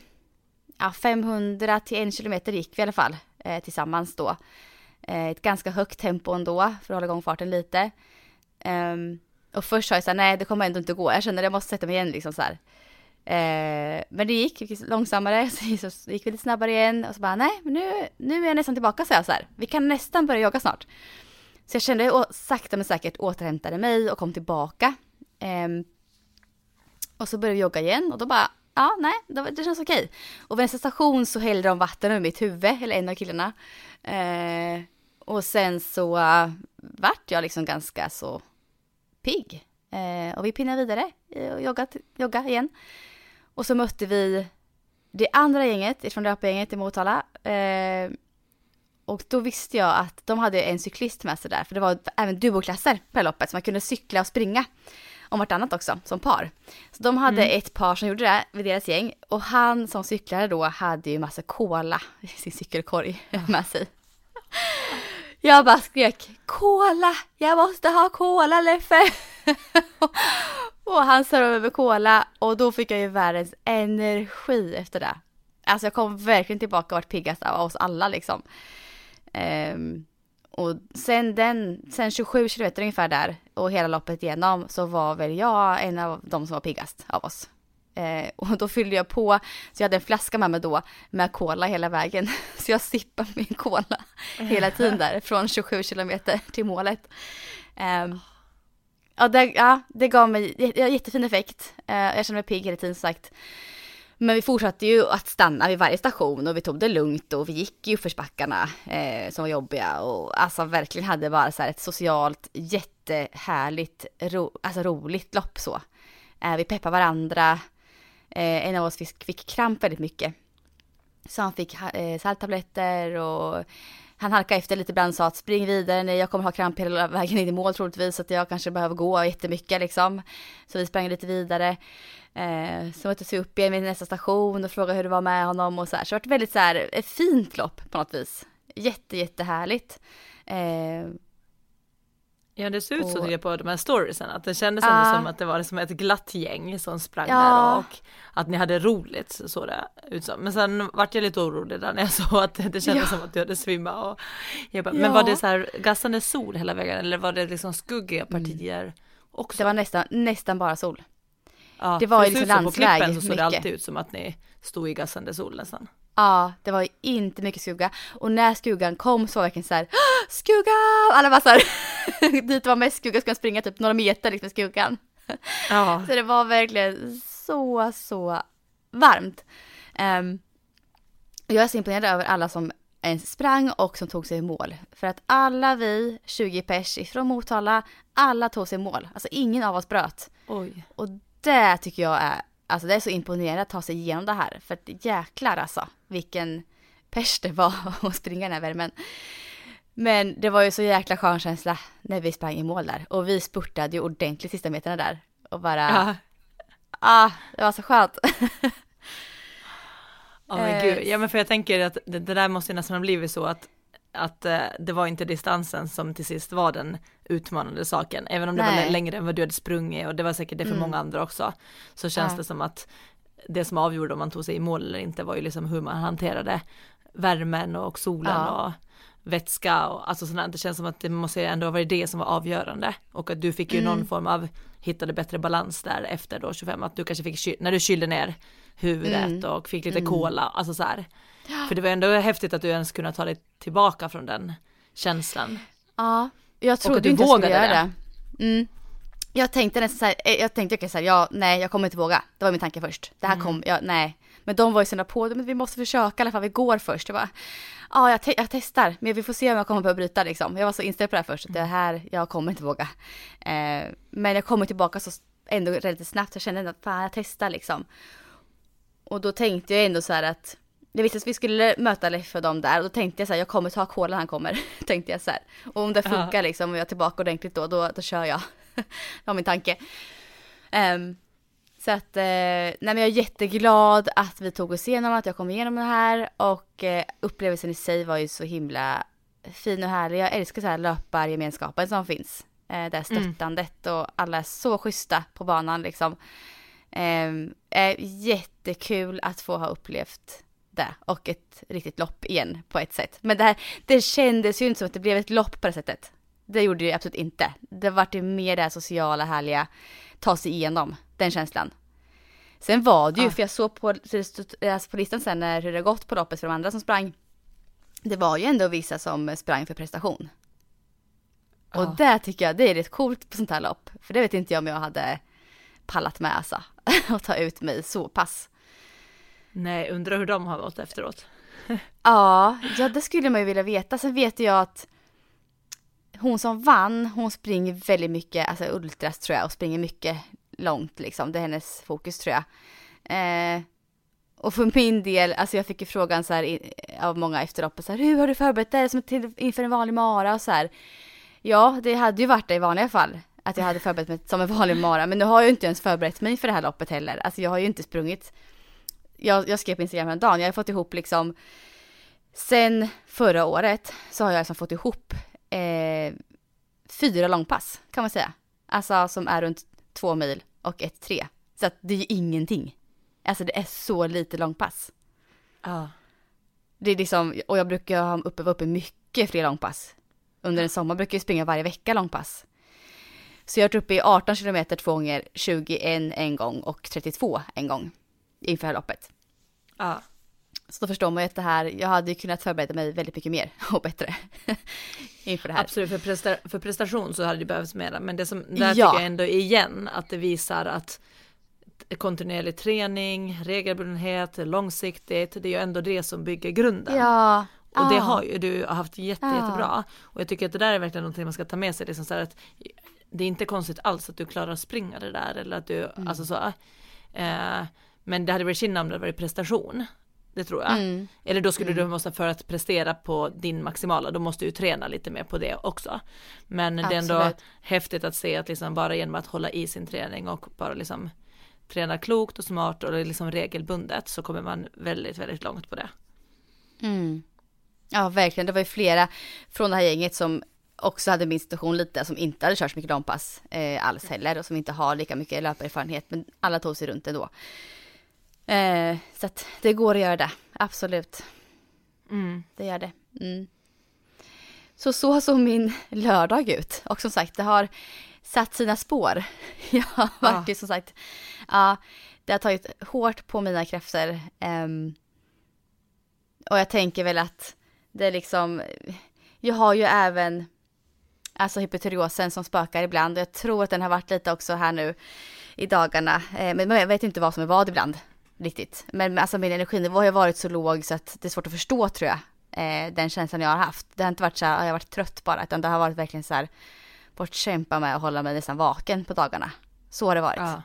ja, 500 till en kilometer gick vi i alla fall eh, tillsammans då. Eh, ett ganska högt tempo ändå för att hålla igång farten lite. Um, och först sa jag så här, nej det kommer ändå inte gå. Jag känner att jag måste sätta mig igen liksom så här. Eh, men det gick, gick långsammare, så, så gick vi lite snabbare igen och så bara nej, men nu, nu är jag nästan tillbaka så jag så här. Vi kan nästan börja jogga snart. Så jag kände att sakta men säkert återhämtade mig och kom tillbaka. Eh, och så började vi jogga igen och då bara, ja nej, det känns okej. Och vid nästa station så hällde de vatten över mitt huvud, eller en av killarna. Eh, och sen så uh, vart jag liksom ganska så pigg. Eh, och vi pinnade vidare och joggade, jogga igen. Och så mötte vi det andra gänget från löpargänget i Motala. Eh, och då visste jag att de hade en cyklist med sig där, för det var även duoklasser på loppet, så man kunde cykla och springa om vartannat också, som par. Så de hade mm. ett par som gjorde det vid deras gäng, och han som cyklade då hade ju massa cola i sin cykelkorg med sig. Jag bara skrek cola, jag måste ha cola Leffe. och han servade med cola och då fick jag ju världens energi efter det. Alltså jag kom verkligen tillbaka och vart piggast av oss alla liksom. Um, och sen den, sen 27 kilometer ungefär där och hela loppet igenom så var väl jag en av de som var piggast av oss. Eh, och då fyllde jag på, så jag hade en flaska med mig då med cola hela vägen. Så jag sippade min cola hela tiden där från 27 kilometer till målet. Eh, ja, det, ja, det gav mig jättefin effekt. Eh, jag kände mig pigg hela tiden sagt. Men vi fortsatte ju att stanna vid varje station och vi tog det lugnt och vi gick i uppförsbackarna eh, som var jobbiga och alltså verkligen hade bara så här ett socialt jättehärligt, ro, alltså roligt lopp så. Eh, vi peppar varandra, Eh, en av oss fick, fick kramp väldigt mycket. Så han fick eh, salttabletter och han halkade efter lite ibland och sa att spring vidare, nej jag kommer ha kramp hela vägen in i mål troligtvis så att jag kanske behöver gå jättemycket liksom. Så vi sprang lite vidare. Eh, så möttes vi upp igen vid nästa station och frågade hur det var med honom och så här. Så det var väldigt så här, ett fint lopp på något vis. Jätte, jättehärligt. Eh, Ja det ser ut så tycker jag på de här storiesen, att det kändes uh, ändå som att det var som ett glatt gäng som sprang ja. där och att ni hade roligt så det ut som. Men sen vart jag lite orolig där när jag såg att det kändes ja. som att du hade svimmat och jag bara, ja. men var det så här gassande sol hela vägen eller var det liksom skuggiga mm. partier mm. också? Det var nästan, nästan bara sol. Ja, det var ju liksom landsväg På klippen så såg det alltid ut som att ni stod i gassande sol nästan. Ja, det var inte mycket skugga. Och när skuggan kom så var det verkligen såhär, skugga! Alla bara såhär, dit det var mest skugga ska man springa typ några meter liksom skuggan. Ja. Så det var verkligen så, så varmt. Um, jag är så imponerad över alla som ens sprang och som tog sig i mål. För att alla vi, 20 pers ifrån Motala, alla tog sig i mål. Alltså ingen av oss bröt. Oj. Och det tycker jag är Alltså det är så imponerande att ta sig igenom det här. För att jäklar alltså vilken pers det var att springa den här värmen. Men det var ju så jäkla skön känsla när vi sprang i mål där. Och vi spurtade ju ordentligt sista meterna där. Och bara... Ja. Ah, det var så skönt. Ja oh, men gud, ja men för jag tänker att det, det där måste nästan ha blivit så att att eh, det var inte distansen som till sist var den utmanande saken, även om det Nej. var längre än vad du hade sprungit och det var säkert det för mm. många andra också, så känns ja. det som att det som avgjorde om man tog sig i mål eller inte var ju liksom hur man hanterade värmen och solen ja. och vätska och alltså sådant. Det känns som att det måste ändå vara det som var avgörande och att du fick ju mm. någon form av hittade bättre balans där efter då 25 att du kanske fick när du kylde ner huvudet mm. och fick lite mm. kola, alltså så här. För det var ändå häftigt att du ens kunde ta dig tillbaka från den känslan. Ja, jag trodde inte jag skulle göra det. det. Mm. Jag tänkte nästan så här, eh, jag tänkte okej så här, ja, nej, jag kommer inte våga. Det var min tanke först. Det här mm. kom, ja, nej. Men de var ju sådana på, men vi måste försöka i alla fall, vi går först. Jag bara, ja, jag, te jag testar, men vi får se om jag kommer börja bryta liksom. Jag var så inställd på det här först, att det här, jag kommer inte våga. Eh, men jag kommer tillbaka så ändå relativt snabbt, jag kände ändå att fan, jag testar liksom. Och då tänkte jag ändå så här att jag visste att vi skulle möta Leffe och dem där och då tänkte jag så här, jag kommer ta kola när han kommer. tänkte jag så här. Och om det funkar liksom och jag är tillbaka ordentligt då, då, då kör jag. det var min tanke. Um, så att, eh, nej men jag är jätteglad att vi tog oss igenom, att jag kom igenom det här och eh, upplevelsen i sig var ju så himla fin och härlig. Jag älskar så här löpargemenskapen som finns. Eh, det här mm. stöttandet mm. och alla är så schyssta på banan liksom. Eh, är jättekul att få ha upplevt det och ett riktigt lopp igen på ett sätt. Men det här, det kändes ju inte som att det blev ett lopp på det sättet. Det gjorde det absolut inte. Det var ju mer det här sociala, härliga, ta sig igenom, den känslan. Sen var det ju, Ah. för jag såg på, alltså på listan sen när hur det gått på loppet för de andra som sprang. Det var ju ändå vissa som sprang för prestation. Och Ja. det tycker jag, det är rätt coolt på sånt här lopp. För det vet inte jag om jag hade pallat med alltså. och ta ut mig så pass. Nej, undrar hur de har mått efteråt. Ja, ja det skulle man ju vilja veta. Sen vet jag att hon som vann, hon springer väldigt mycket, alltså ultras tror jag, och springer mycket långt liksom. Det är hennes fokus tror jag. Eh, och för min del, alltså jag fick ju frågan så här i- av många efter loppet så här, hur har du förberett dig som till, inför en vanlig mara och så här. Ja, det hade ju varit det i vanliga fall. Att jag hade förberett mig som en vanlig mara. Men nu har jag ju inte ens förberett mig för det här loppet heller. Alltså jag har ju inte sprungit. Jag, jag skrev på Instagram en dag. Jag har fått ihop liksom. Sen förra året så har jag liksom fått ihop eh, fyra långpass kan man säga. Alltså som är runt två mil och ett tre. Så att det är ju ingenting. Alltså det är så lite långpass. Ja. Det är liksom, och jag brukar ha uppe, vara uppe mycket fler långpass. Under en sommar brukar jag springa varje vecka långpass. Så jag har varit uppe i 18 kilometer två gånger, 21 en gång och 32 en gång inför loppet. Ja. Så då förstår man ju att det här, jag hade ju kunnat förbereda mig väldigt mycket mer och bättre inför det här. Absolut, för, presta för prestation så hade det behövts mera. Men det som, där Ja. tycker jag ändå igen att det visar att kontinuerlig träning, regelbundenhet, långsiktigt, det är ju ändå det som bygger grunden. Ja. Och det ja. har ju du haft jätte, Ja. jättebra. Och jag tycker att det där är verkligen någonting man ska ta med sig. Liksom så att det är inte konstigt alls att du klarar att springa det där eller att du, Mm. alltså så. Eh, men det hade varit skillnad om det hade varit prestation. Det tror jag. Mm. Eller då skulle du måste, för att prestera på din maximala, då måste du träna lite mer på det också. Men det är ändå Absolut. häftigt att se att liksom bara genom att hålla i sin träning och bara liksom träna klokt och smart och liksom regelbundet så kommer man väldigt, väldigt långt på det. Mm. Ja, verkligen. Det var ju flera från det här gänget som också hade min situation lite, som inte hade kört så mycket långpass eh, alls heller och som inte har lika mycket löparerfarenhet, men alla tog sig runt ändå. Eh, så att det går att göra det, absolut. Mm. Det gör det. Mm. Så så såg min lördag ut. Och som sagt, det har satt sina spår. Jag har varit ju som sagt, ja, det har tagit hårt på mina krafter. ehm, och jag tänker väl att det är liksom, jag har ju även alltså hypotyreosen som spökar ibland. Och jag tror att den har varit lite också här nu i dagarna. Eh, men jag vet inte vad som är vad ibland riktigt. Men alltså min energinivå har ju varit så låg så att det är svårt att förstå tror jag. Eh, den känslan jag har haft. Det har inte varit så här, "Ah, jag har varit trött bara, utan det har varit verkligen så här, fått kämpa med att hålla mig nästan vaken på dagarna. Så har det varit. Ja.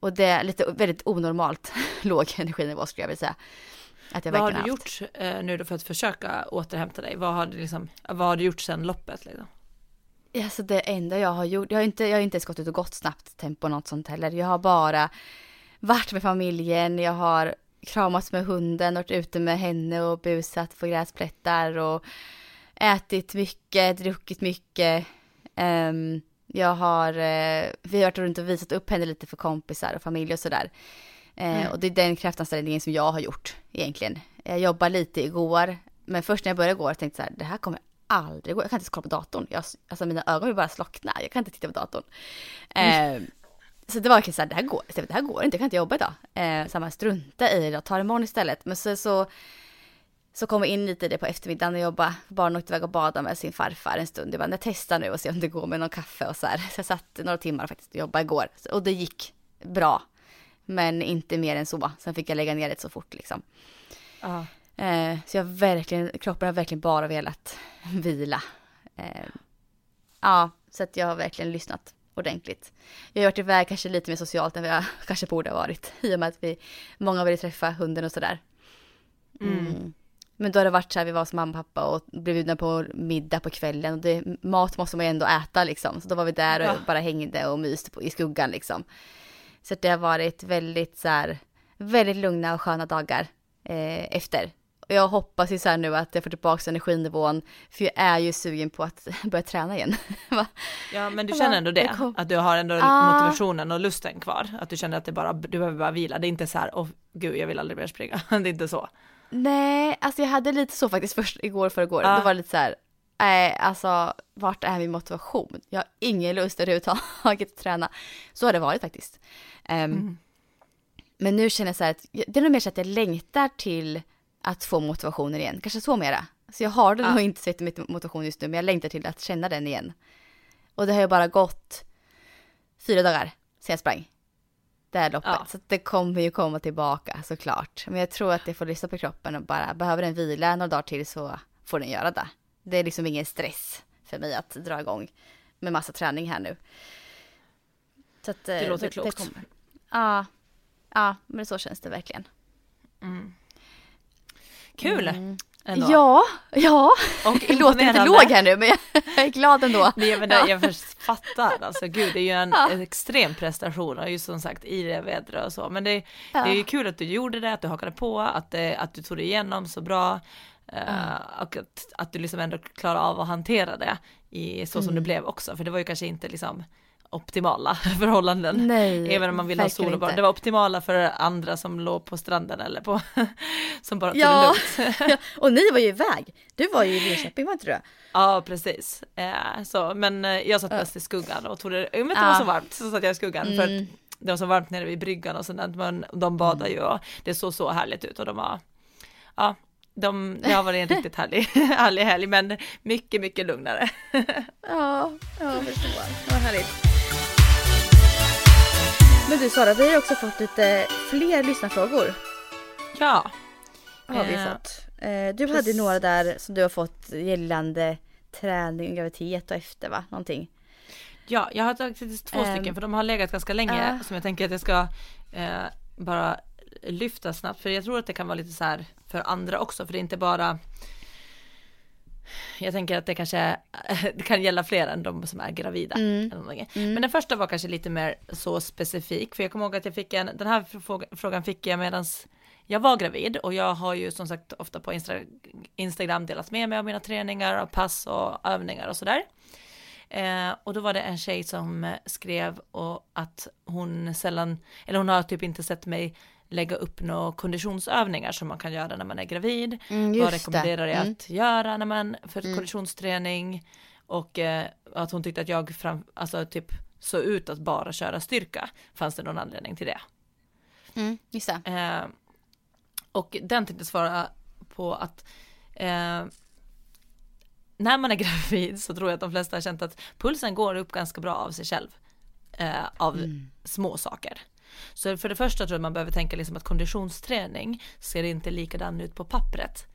Och det är lite väldigt onormalt låg energinivå skulle jag vilja säga. Att jag Vad har du haft. gjort eh, nu då för att försöka återhämta dig? Vad har du, liksom, vad har du gjort sedan loppet? Liksom? Alltså det enda jag har gjort, jag har inte, jag har inte ens gått ut och gått snabbt tempo något sånt heller. Jag har bara varit med familjen, jag har kramats med hunden, varit ute med henne och busat på gräsplättar och ätit mycket, druckit mycket. Ehm, jag har, eh, vi har varit runt och visat upp henne lite för kompisar och familj och sådär. Eh, Mm. Och det är den kraftanställningen som jag har gjort egentligen. Jag jobbade lite igår, men först när jag började igår tänkte jag så här, det här kommer aldrig gå. Jag kan inte ens kolla på datorn. Jag, alltså mina ögon vill bara slockna. Jag kan inte titta på datorn. Eh, så det var verkligen så här, det här går, det här går inte, jag kan inte jobba idag. Eh, så man strunta i det och ta det imorgon istället. Men så, så, så kom jag in lite i det på eftermiddagen och jobba. Barnen åkte iväg och badade med sin farfar en stund. Jag bara, jag testar nu och se om det går med någon kaffe och så här. Så jag satt några timmar faktiskt och jobbade igår. Och det gick bra. Men inte mer än så. Sen fick jag lägga ner det så fort liksom. Ja. Eh, så jag verkligen, kroppen har verkligen bara velat vila. Eh, ja, så att jag har verkligen lyssnat ordentligt. Jag har varit iväg kanske lite mer socialt än vad jag kanske borde ha varit. I och med att vi, många ville träffa hunden och sådär. Mm. Men då har det varit så här, vi var hos mamma och pappa och blev bjudna på middag på kvällen. Och det, mat måste man ju ändå äta liksom. Så då var vi där och Ja. bara hängde och myste på, i skuggan liksom. Så det har varit väldigt så här, väldigt lugna och sköna dagar eh, efter. Jag hoppas ju så här nu att jag får tillbaka energinivån, för jag är ju sugen på att börja träna igen. Ja, men du känner ändå det? Att du har ändå Ah. motivationen och lusten kvar? Att du känner att det bara, du behöver bara vila? Det är inte så här, åh gud, jag vill aldrig mer springa. det är inte så. Nej, alltså jag hade lite så faktiskt först igår för igår. Ja. Då var det lite så här, nej alltså vart är min motivation? Jag har ingen lust överhuvudtaget att träna. Så har det varit faktiskt. Ehm, Mm. Men nu känner jag så här att det är nog mer så att jag längtar till att få motivationen igen. Kanske så mera. Så jag har det Ja. nog inte så mycket motivation just nu, men jag längtar till att känna den igen. Och det har ju bara gått fyra dagar sedan jag sprang det här loppet. Ja. Så det kommer ju komma tillbaka såklart. Men jag tror att jag får lyssna på kroppen och bara behöver den vila några dagar till så får den göra det. Det är liksom ingen stress för mig att dra igång med massa träning här nu. Så att, Det eh, låter klokt. kommer. Ja, ja, men så känns det verkligen. Kul! Mm. Ändå. Ja, ja. och Det låter lite låg här nu men jag är glad ändå. Nej men det, jag fattar, alltså gud det är ju en Ja. extrem prestation och just som sagt i det vädret och så men det, Ja. det är ju kul att du gjorde det, att du hakade på, att, det, att du tog dig igenom så bra eh, och att, att du liksom ändå klarar av att hantera det i så som Mm. det blev också för det var ju kanske inte liksom optimala förhållanden. Nej, Även om man vill ha verkligen solobarn. inte. Det var optimala för andra som låg på stranden eller på som bara tog Ja. det lugnt. Och ni var ju iväg. Du var ju i Linköping var inte du? Ja precis. Eh, så, men eh, jag satt Ja. bäst i skuggan och tog det, och med att det Ja. var så varmt så satt jag i skuggan för Mm. att det var så varmt nere vid bryggan och sådant men de badar ju och det såg så härligt ut och de var, ja, de, det har varit en riktigt härlig, härlig helg men mycket, mycket lugnare. Ja, jag förstår. Vad härligt. Men du Sara, vi har också fått lite fler lyssnarfrågor. Ja, Har vi Eh, fått. Eh, Du hade några där som du har fått gällande träning, graviditet och efter va? Någonting. ja, jag har tagit två Ehm, stycken för de har legat ganska länge som jag tänker att jag ska eh, bara lyfta snabbt för jag tror att det kan vara lite så här för andra också för det är inte bara jag tänker att det kanske det kan gälla fler än de som är gravida. Mm. Mm. Men den första var kanske lite mer så specifik, för jag kommer ihåg att jag fick en, den här fråga, frågan fick jag medans jag var gravid och jag har ju som sagt ofta på Insta, Instagram delat med mig av mina träningar och pass och övningar och sådär. Eh, och då var det en tjej som skrev och att hon sällan, eller hon har typ inte sett mig lägga upp några konditionsövningar som man kan göra när man är gravid. Mm, Vad rekommenderar det. jag Mm. att göra när man för Mm. konditionsträning och eh, att hon tyckte att jag fram, alltså typ såg ut att bara köra styrka. Fanns det någon anledning till det? Mm, just det. Eh, och den tänkte svara på att eh, när man är gravid så tror jag att de flesta har känt att pulsen går upp ganska bra av sig själv. Eh, av Mm. små saker. Så för det första tror jag man behöver tänka liksom att konditionsträning ser inte likadan ut på pappret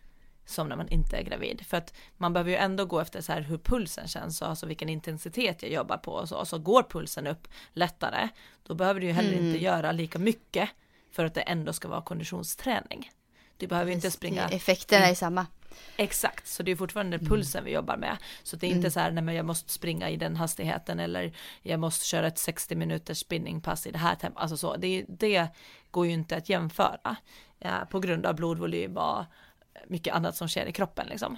som när man inte är gravid. För att man behöver ju ändå gå efter så här hur pulsen känns och alltså vilken intensitet jag jobbar på och så. Så går pulsen upp lättare, då behöver du ju heller Mm. inte göra lika mycket för att det ändå ska vara konditionsträning. Du behöver ju inte springa Effekterna är samma. Exakt, så det är fortfarande Mm. pulsen vi jobbar med. Så det är inte så här, nej men jag måste springa i den hastigheten eller jag måste köra ett 60 minuters spinningpass i det här tempot. Alltså så, det, det går ju inte att jämföra eh, på grund av blodvolym och mycket annat som sker i kroppen liksom.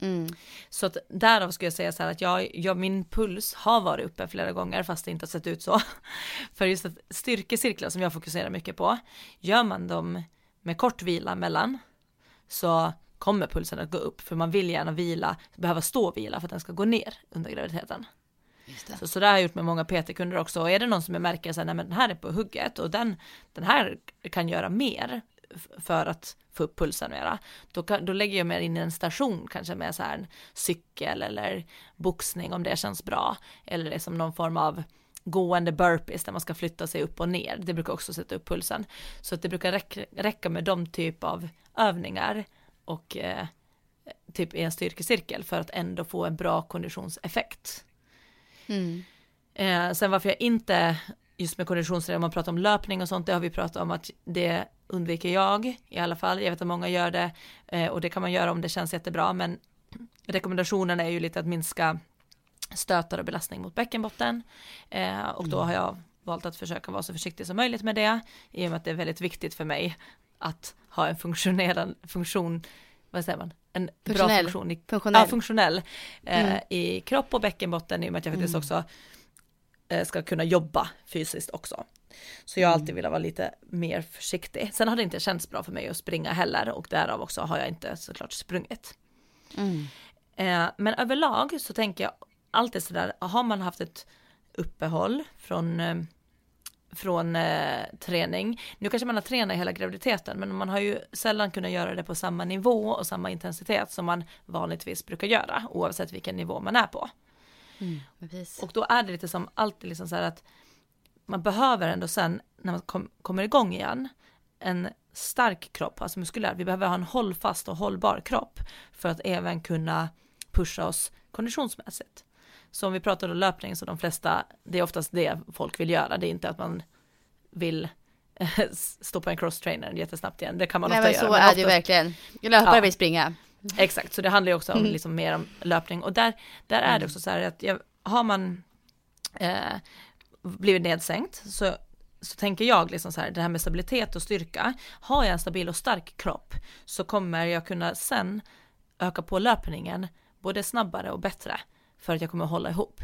Mm. Så att därav skulle jag säga så här att jag, jag, min puls har varit uppe flera gånger fast det inte har sett ut så. För just att styrkecirklar som jag fokuserar mycket på, gör man dem med kort vila mellan så kommer pulsen att gå upp för man vill gärna vila, behöva stå och vila för att den ska gå ner under graviditeten. Det. Så, så där har jag gjort med många PT-kunder också. Och är det någon som jag märker så här, nej men den här är på hugget och den, den här kan göra mer för att få upp pulsen mera. Då, kan, då lägger jag mer in i en station kanske med så här en cykel eller boxning om det känns bra. Eller liksom någon form av gående burpees där man ska flytta sig upp och ner. Det brukar också sätta upp pulsen. Så att det brukar räcka, med de typ av övningar och eh, typ i en styrkecirkel för att ändå få en bra konditionseffekt. Mm. Eh, sen varför jag inte, just med konditionsträning, om man pratar om löpning och sånt, det har vi pratat om att det undviker jag i alla fall. Jag vet att många gör det eh, och det kan man göra om det känns jättebra, men rekommendationen är ju lite att minska stötar och belastning mot bäckenbotten eh, och då har jag valt att försöka vara så försiktig som möjligt med det i och med att det är väldigt viktigt för mig att ha en funktionerande funktion, vad säger man, en bra Funktionell. funktion i Funktionell. Ja, funktionell eh, Mm. i kropp och bäckenbotten i och med att jag faktiskt Mm. också eh, ska kunna jobba fysiskt också. Så jag har Mm. alltid velat vara lite mer försiktig. Sen har det inte känts bra för mig att springa heller och därav också har jag inte såklart sprungit. Mm. Eh, men överlag så tänker jag alltid sådär, har man haft ett uppehåll från, eh, från eh, träning. Nu kanske man har tränat hela graviditeten men man har ju sällan kunnat göra det på samma nivå och samma intensitet som man vanligtvis brukar göra oavsett vilken nivå man är på. Mm, och då är det lite som alltid liksom så här att man behöver ändå sen när man kom, kommer igång igen en stark kropp, alltså muskulär. Vi behöver ha en hållfast och hållbar kropp för att även kunna pusha oss konditionsmässigt. Så om vi pratar om löpning så de flesta, det är oftast det folk vill göra, det är inte att man vill stå på en crosstrainer jättesnabbt igen, det kan man Nej, ofta men göra. så men är oftast, det ju verkligen. Löpare Ja. vill springa. Exakt, så det handlar ju också om Mm. liksom mer om löpning och där, där är det också så här att jag, har man eh, blivit nedsänkt så, så tänker jag liksom så här, det här med stabilitet och styrka, har jag en stabil och stark kropp så kommer jag kunna sen öka på löpningen både snabbare och bättre för att jag kommer hålla ihop.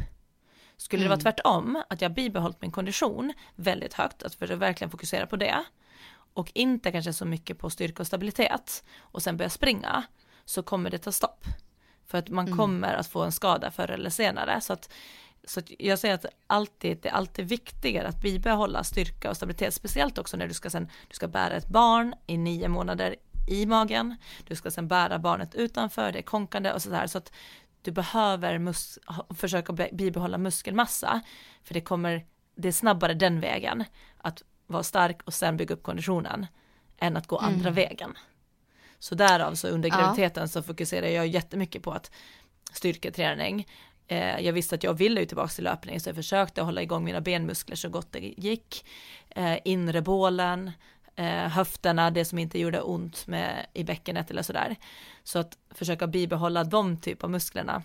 Skulle det vara tvärtom, att jag bibehållit min kondition väldigt högt, att för att verkligen fokusera på det och inte kanske så mycket på styrka och stabilitet och sen börja springa så kommer det ta stopp. För att man kommer att få en skada förr eller senare. Så att, så att jag säger att alltid, det är alltid viktigare att bibehålla styrka och stabilitet, speciellt också när du ska sen, du ska bära ett barn i nio månader i magen, du ska sen bära barnet utanför, det är konkande och sådär, så att du behöver mus- försöka be- bibehålla muskelmassa, för det kommer, det är snabbare den vägen, att vara stark och sen bygga upp konditionen, än att gå andra vägen. Så därav så under Ja. graviditeten så fokuserar jag jättemycket på att styrketräning. Eh, jag visste att jag ville ju tillbaka till löpning så jag försökte hålla igång mina benmuskler så gott det gick. Eh, inre bålen, höfterna, det som inte gjorde ont med, i bäckenet eller sådär. Så att försöka bibehålla de typ av musklerna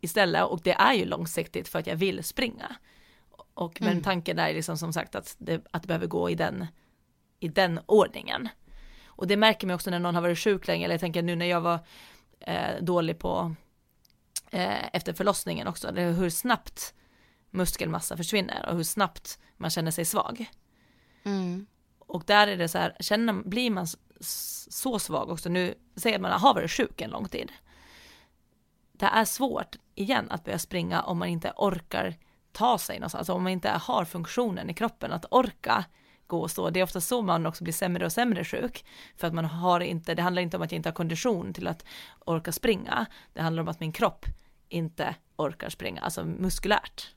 istället och det är ju långsiktigt för att jag vill springa. Och men tanken är liksom som sagt att det, att det behöver gå i den, i den ordningen. Och det märker man också när någon har varit sjuk länge, eller jag tänker nu när jag var eh, dålig på eh, efter förlossningen också, hur snabbt muskelmassa försvinner och hur snabbt man känner sig svag. Mm. Och där är det så här, känner, blir man så svag också, nu säger man har varit sjuk en lång tid. Det är svårt igen att börja springa om man inte orkar ta sig någonstans, alltså om man inte har funktionen i kroppen att orka gå och stå. Det är ofta så man också blir sämre och sämre sjuk. För att man har inte, det handlar inte om att jag inte har kondition till att orka springa. Det handlar om att min kropp inte orkar springa, alltså muskulärt.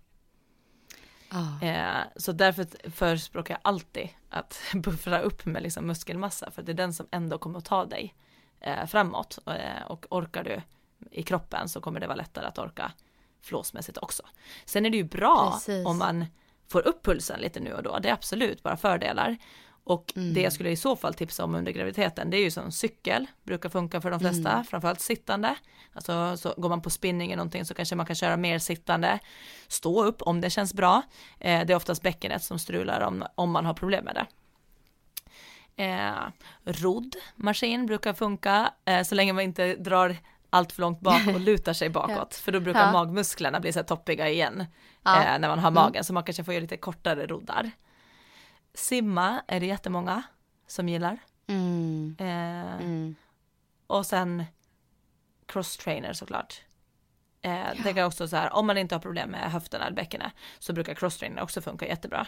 Ja. Eh, så därför förespråkar jag alltid att buffra upp med liksom muskelmassa för det är den som ändå kommer att ta dig eh, framåt eh, och orkar du i kroppen så kommer det vara lättare att orka flåsmässigt också. Sen är det ju bra Precis. om man får upp pulsen lite nu och då, det är absolut bara fördelar. Och det jag skulle i så fall tipsa om under graviditeten, det är ju som cykel, brukar funka för de flesta, framförallt sittande. Alltså så går man på spinning eller någonting så kanske man kan köra mer sittande, stå upp om det känns bra. Eh, det är oftast bäckenet som strular om, om man har problem med det. Eh, rodd maskin brukar funka eh, så länge man inte drar allt för långt bak och lutar sig bakåt, för då brukar Ja. magmusklerna bli så här toppiga igen Ja. eh, när man har magen, så man kanske får göra lite kortare roddar. Simma är det jättemånga som gillar. Mm. Eh, Mm. och sen cross-trainer såklart. Eh, Det kan också så här, om man inte har problem med höfterna eller bäckenet så brukar cross-trainer också funka jättebra.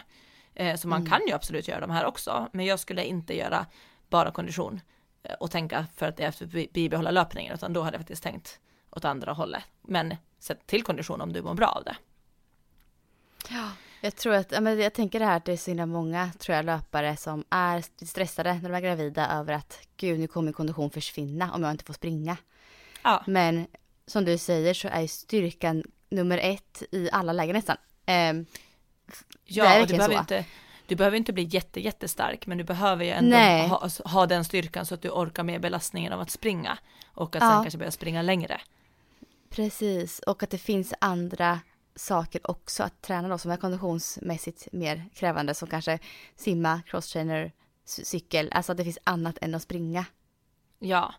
Eh, så man kan ju absolut göra de här också, men jag skulle inte göra bara kondition eh, och tänka för att det är för att bi- bibehålla löpningen, utan då hade jag faktiskt tänkt åt andra hållet. Men sätt till kondition om du mår bra av det. Jag tror att, jag tänker det här att det är så himla många, tror jag, löpare som är stressade när de är gravida över att gud, nu kommer min kondition försvinna om jag inte får springa. Ja, Men som du säger så är styrkan nummer ett i alla lägen nästan. Det är Ja, och du behöver, så. inte, du behöver inte bli jätte, jättestark, men du behöver ju ändå ha, alltså, ha den styrkan så att du orkar med belastningen av att springa och att Ja. sen kanske börja springa längre. precis, och att det finns andra saker också att träna då som är konditionsmässigt mer krävande som kanske simma, crosstrainer, cy- cykel, alltså att det finns annat än att springa. Ja,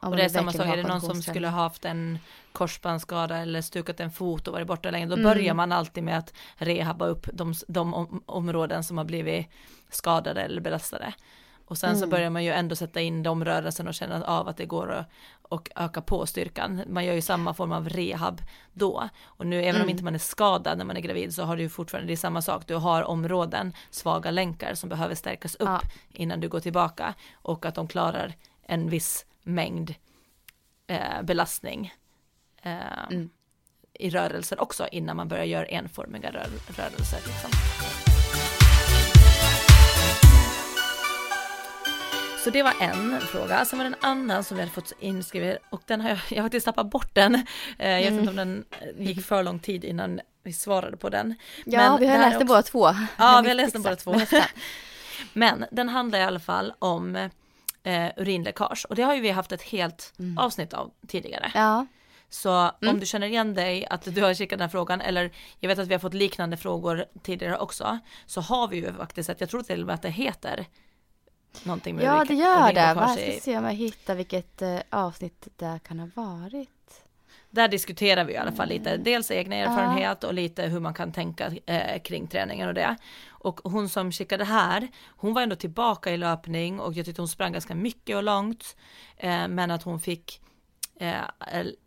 Om och det är samma sak, är det någon som skulle ha haft en korsbandsskada eller stukat en fot och varit borta länge, då Mm. börjar man alltid med att rehabba upp de, de om, områden som har blivit skadade eller belastade. Och sen så börjar man ju ändå sätta in de rörelserna och känna av att det går att och öka på styrkan. Man gör ju samma form av rehab då. Och nu även om inte man är skadad när man är gravid så har du ju fortfarande, det är samma sak, du har områden, svaga länkar som behöver stärkas upp Ja. innan du går tillbaka. Och att de klarar en viss mängd eh, belastning eh, Mm. i rörelser också innan man börjar göra enformiga rör rörelser. Liksom. Så det var en fråga. Sen var det en annan som vi hade fått inskriven och den har jag, jag har faktiskt tappat bort den. Eh, Jag vet inte om den gick för lång tid innan vi svarade på den. Ja, Men vi har läst den båda två. Ja, vi har läst den båda två. Men den handlar i alla fall om eh, urinläckage och det har ju vi haft ett helt Mm. avsnitt av tidigare. Ja, Så Mm. om du känner igen dig, att du har kikat den här frågan, eller jag vet att vi har fått liknande frågor tidigare också, så har vi ju faktiskt ett, jag tror till och med att det heter någonting med ja det gör det. Jag ska se om jag hittar vilket eh, avsnitt det kan ha varit. Där diskuterar vi i alla fall Mm. lite, dels egna erfarenhet och lite hur man kan tänka eh, kring träningen och det. Och hon som skickade här, hon var ändå tillbaka i löpning och jag tyckte hon sprang ganska mycket och långt. Eh, men att hon fick eh,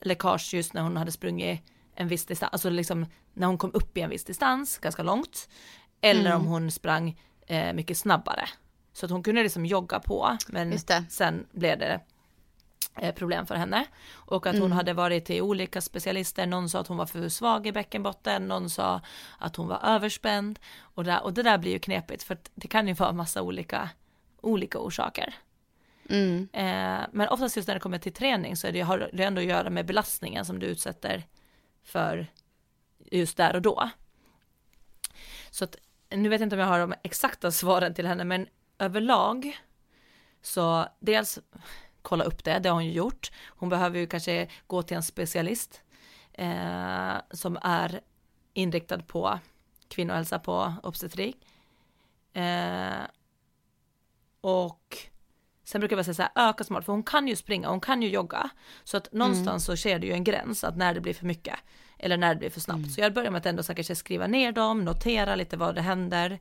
läckage just när hon hade sprungit en viss distans, alltså liksom när hon kom upp i en viss distans, ganska långt. Eller Mm. om hon sprang eh, mycket snabbare. Så att hon kunde liksom jogga på, men sen blev det eh, problem för henne. Och att hon Mm. hade varit till olika specialister, någon sa att hon var för svag i bäckenbotten, någon sa att hon var överspänd. Och, där, och det där blir ju knepigt för det kan ju vara massa olika, olika orsaker. Mm. Eh, men oftast just när det kommer till träning så är det, har det ändå att göra med belastningen som du utsätter för just där och då. Så att, nu vet jag inte om jag har de exakta svaren till henne, men överlag så dels kolla upp det, det har hon ju gjort. Hon behöver ju kanske gå till en specialist eh, som är inriktad på kvinnohälsa på obstetrik. Eh, och sen brukar jag bara säga så här, öka smart, för hon kan ju springa, hon kan ju jogga. Så att någonstans så ser det ju en gräns, att när det blir för mycket. Eller när det blir för snabbt. Så jag börjar med att ändå så kanske skriva ner dem, notera lite vad det händer.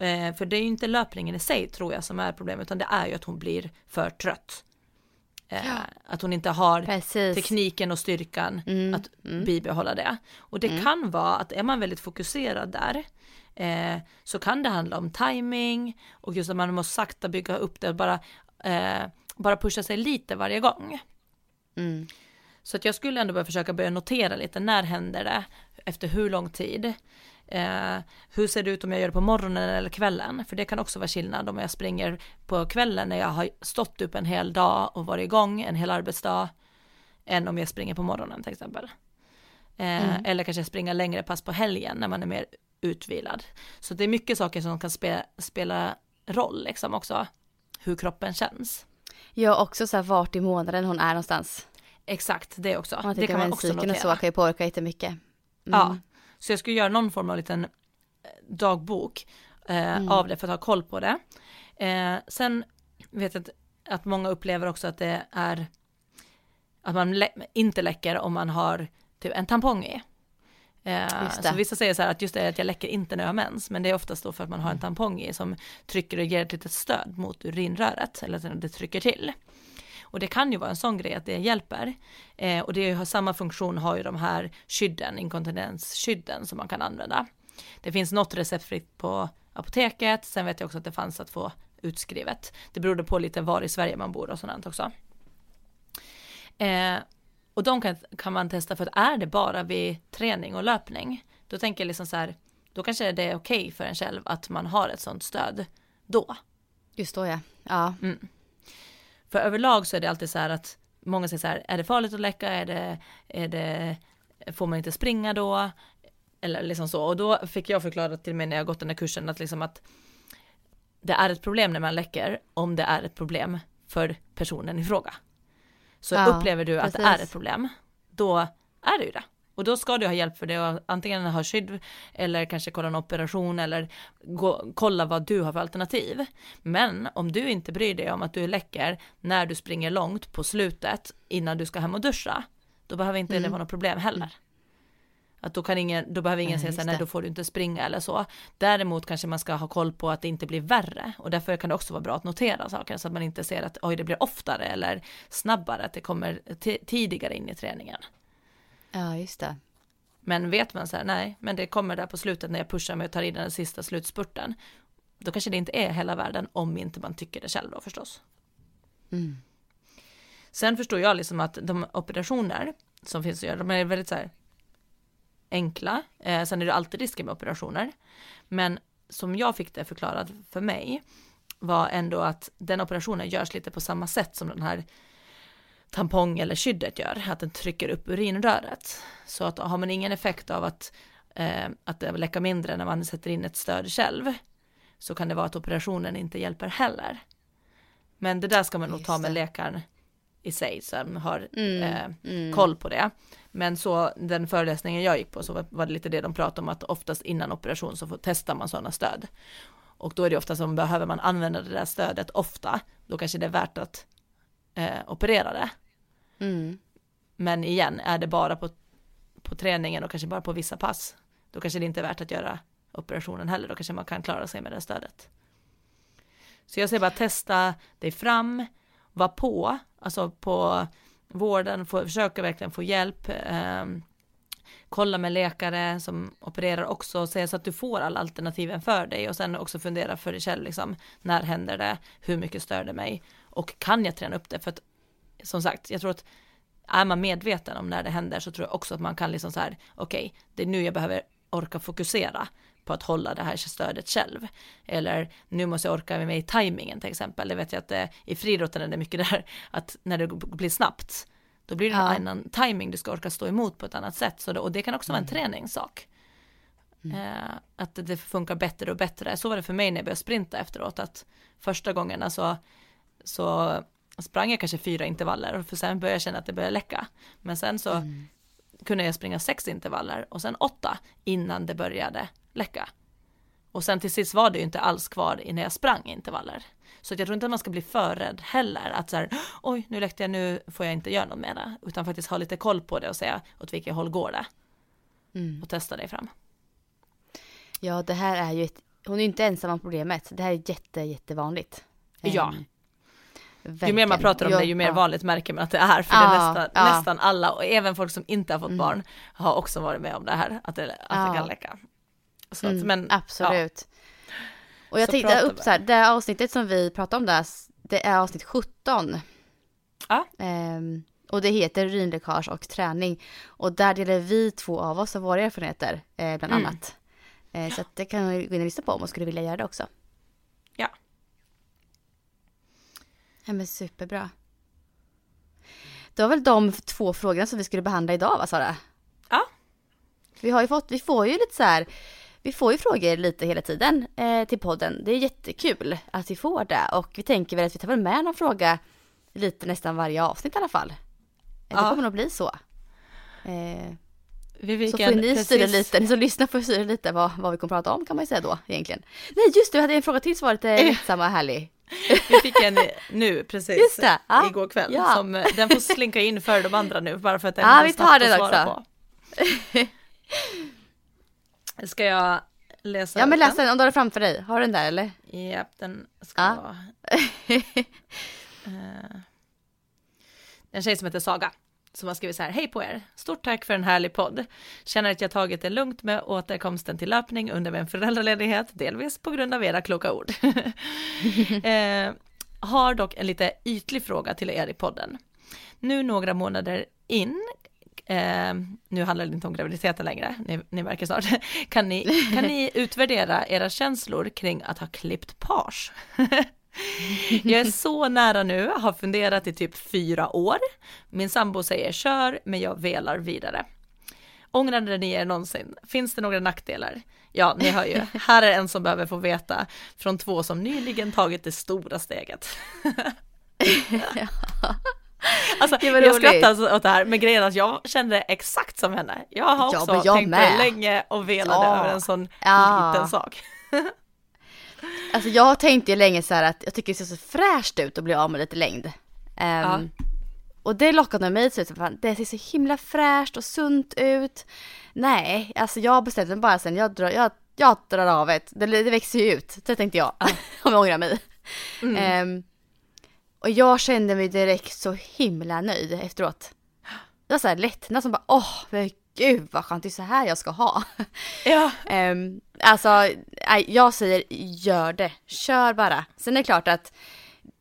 Eh, för det är ju inte löpningen i sig tror jag som är problemet, utan det är ju att hon blir för trött. Eh, Att hon inte har Precis. tekniken och styrkan Mm, att bibehålla det. Och det kan vara att är man väldigt fokuserad där eh, så kan det handla om timing och just att man måste sakta bygga upp det och bara, eh, bara pusha sig lite varje gång. Mm. Så att jag skulle ändå börja försöka börja notera lite, när händer det? Efter hur lång tid? Eh, hur ser det ut om jag gör det på morgonen eller kvällen? För det kan också vara skillnad om jag springer på kvällen när jag har stått upp en hel dag och varit igång en hel arbetsdag än om jag springer på morgonen till exempel. Eh, Eller kanske springa längre pass på helgen när man är mer utvilad. Så det är mycket saker som kan spela, spela roll liksom också, hur kroppen känns. Ja, också så här vart i månaden hon är någonstans. Exakt, det också. Man det kan man också cykeln och notera. så kan ju påverka jättemycket. Mm. Ja, så jag skulle göra någon form av liten eh, dagbok eh, Mm. av det för att ha koll på det. Eh, sen vet jag att, att många upplever också att det är att man lä- inte läcker om man har typ en tampong i. Eh, så vissa säger så här att just det att jag läcker inte när jag har mens, men det är oftast då för att man har en tampong i som trycker och ger ett litet stöd mot urinröret, eller att det trycker till. Och det kan ju vara en sån grej att det hjälper. Eh, och det har samma funktion har ju de här skydden, inkontinensskydden som man kan använda. Det finns något receptfritt på apoteket, sen vet jag också att det fanns att få utskrivet. Det berodde på lite var i Sverige man bor och sådant också. Eh, och de kan, kan man testa för att är det bara vid träning och löpning, då tänker jag liksom så här, då kanske det är okej för en själv att man har ett sånt stöd då. Just då ja. Ja. För överlag så är det alltid så här att många säger så här, är det farligt att läcka, är det, är det, får man inte springa då? Eller liksom så, och då fick jag förklarat till mig när jag gått den här kursen att liksom att det är ett problem när man läcker om det är ett problem för personen i fråga. Så Ja, upplever du att det är precis. ett problem, då är det ju det. Och då ska du ha hjälp för det och antingen ha skydd eller kanske kolla en operation eller gå, kolla vad du har för alternativ. Men om du inte bryr dig om att du är läcker när du springer långt på slutet innan du ska hem och duscha, då behöver inte det vara något problem heller. Att då, kan ingen, då behöver ingen säga så här, nej då får du inte springa eller så. Däremot kanske man ska ha koll på att det inte blir värre och därför kan det också vara bra att notera saker så att man inte ser att oj det blir oftare eller snabbare, att det kommer ti- tidigare in i träningen. Ja, just det. Men vet man så här, nej, men det kommer där på slutet när jag pushar mig och tar i den sista slutspurten. Då kanske det inte är hela världen om inte man tycker det själv då förstås. Mm. Sen förstår jag liksom att de operationer som finns att göra, de är väldigt så här enkla. Eh, sen är det alltid risker med operationer. Men som jag fick det förklarat för mig var ändå att den operationen görs lite på samma sätt som den här tampong eller skyddet gör, att den trycker upp urinröret. Så att har man ingen effekt av att, eh, att det läcker mindre när man sätter in ett stöd själv, så kan det vara att operationen inte hjälper heller. Men det där ska man nog Just ta med det. läkaren i sig som har Mm, eh, mm. koll på det. Men så den föreläsningen jag gick på så var det lite det de pratade om att oftast innan operation så får, testar man sådana stöd. Och då är det ofta som behöver man använda det där stödet ofta, då kanske det är värt att eh, operera det. Mm. Men igen, är det bara på, på träningen och kanske bara på vissa pass, då kanske det inte är värt att göra operationen heller, då kanske man kan klara sig med det stödet. Så jag säger bara testa dig fram, var på, alltså på vården, få, försöka verkligen få hjälp, ehm, kolla med läkare som opererar också, säga så att du får alla alternativen för dig och sen också fundera för dig själv, liksom, när händer det, hur mycket stör det mig och kan jag träna upp det? För att som sagt, jag tror att är man medveten om när det händer så tror jag också att man kan liksom så här, okej, det är nu jag behöver orka fokusera på att hålla det här stödet själv. Eller nu måste jag orka med mig i tajmingen till exempel. Det vet jag att det, i friidrotten är det mycket där, att när det blir snabbt, då blir det Ja. en annan timing du ska orka stå emot på ett annat sätt. Så det, och det kan också vara en träningssak. Eh, att det funkar bättre och bättre. Så var det för mig när jag började sprinta efteråt, att första gångerna så, så sprang jag kanske fyra intervaller, för sen började jag känna att det började läcka. Men sen så kunde jag springa sex intervaller och sen åtta innan det började läcka. Och sen till sist var det ju inte alls kvar innan jag sprang intervaller. Så jag tror inte att man ska bli för rädd heller, att så här, oj, nu läckte jag, nu får jag inte göra något mera, utan faktiskt ha lite koll på det och säga åt vilket håll går det Mm. och testa dig fram. Ja, det här är ju ett, hon är inte ensam om problemet. Det här är jätte, jättevanligt. Ja. Ehm, Ju mer verkligen. man pratar om Jag- det, ju mer ja. vanligt märker man att det är, för Ja, det är nästan, ja. nästan alla, och även folk som inte har fått Mm. barn, har också varit med om det här, att det, att det kan läcka. Så att, Mm, men, absolut. Och jag Så tänkte upp så här, det här avsnittet som vi pratade om där, det är avsnitt 17. Ja. Ehm, och det heter urinläckage och träning. Och där delar vi två av oss av våra erfarenheter, eh, bland Mm. annat. Eh, så att det kan ni gå in och lyssna på om man skulle vilja göra det också. Ja. Ja men superbra. Det var väl de två frågorna som vi skulle behandla idag va Sara? Ja. Vi har ju fått, vi får ju lite så här, vi får ju frågor lite hela tiden eh, till podden. Det är jättekul att vi får det och vi tänker väl att vi tar väl med någon fråga lite nästan varje avsnitt i alla fall. Eh, Det Ja. kommer nog bli så. Eh, vi så får ni precis- styra lite, ni som lyssnar får styra lite vad, vad vi kommer prata om kan man ju säga då egentligen. Nej just det, vi hade en fråga till som var lite lättsam och härlig. Vi fick en nu precis Just det, ja. igår kväll Ja. som eh, den får slinka in före de andra nu bara för att den Ja, går vi tar den också. på. Ska jag läsa Ja men läs den om du har den framför dig. Har du den där eller? Japp, den ska Ja. vara... Eh, en tjej som heter Saga som har skrivit så här, hej på er, stort tack för en härlig podd. Känner att jag tagit det lugnt med återkomsten till löpning under min föräldraledighet, delvis på grund av era kloka ord. eh, har dock en lite ytlig fråga till er i podden. Nu några månader in, eh, nu handlar det inte om graviditeten längre, ni, ni märker snart, kan ni, kan ni utvärdera era känslor kring att ha klippt page? Jag är så nära nu, har funderat i typ fyra år. Min sambo säger kör, men jag velar vidare. Ångrade ni er någonsin? Finns det några nackdelar? Ja, ni hör ju. Här är en som behöver få veta från två som nyligen tagit det stora steget. Alltså, Det var jag skrattar alltså åt det här, men grejen är att jag kände exakt som henne. Jag har Ja, också men jag tänkt med. länge och velade Ja. över en sån Ja. liten sak. Alltså jag tänkte ju länge så här att jag tycker det ser så fräscht ut att bli av med lite längd. Ehm, Ja. och det lockade mig till slut, det ser så himla fräscht och sunt ut. Nej, alltså jag bestämde mig bara sen, jag drar, jag, jag drar av det, det, det växer ju ut, det tänkte jag, om jag ångrar mig. Mm. Um, och jag kände mig direkt så himla nöjd efteråt. Det var så här lättnad som bara, åh, men gud vad skönt, det är så här jag ska ha. Ja. Um, alltså, jag säger gör det, kör bara. Sen är det klart att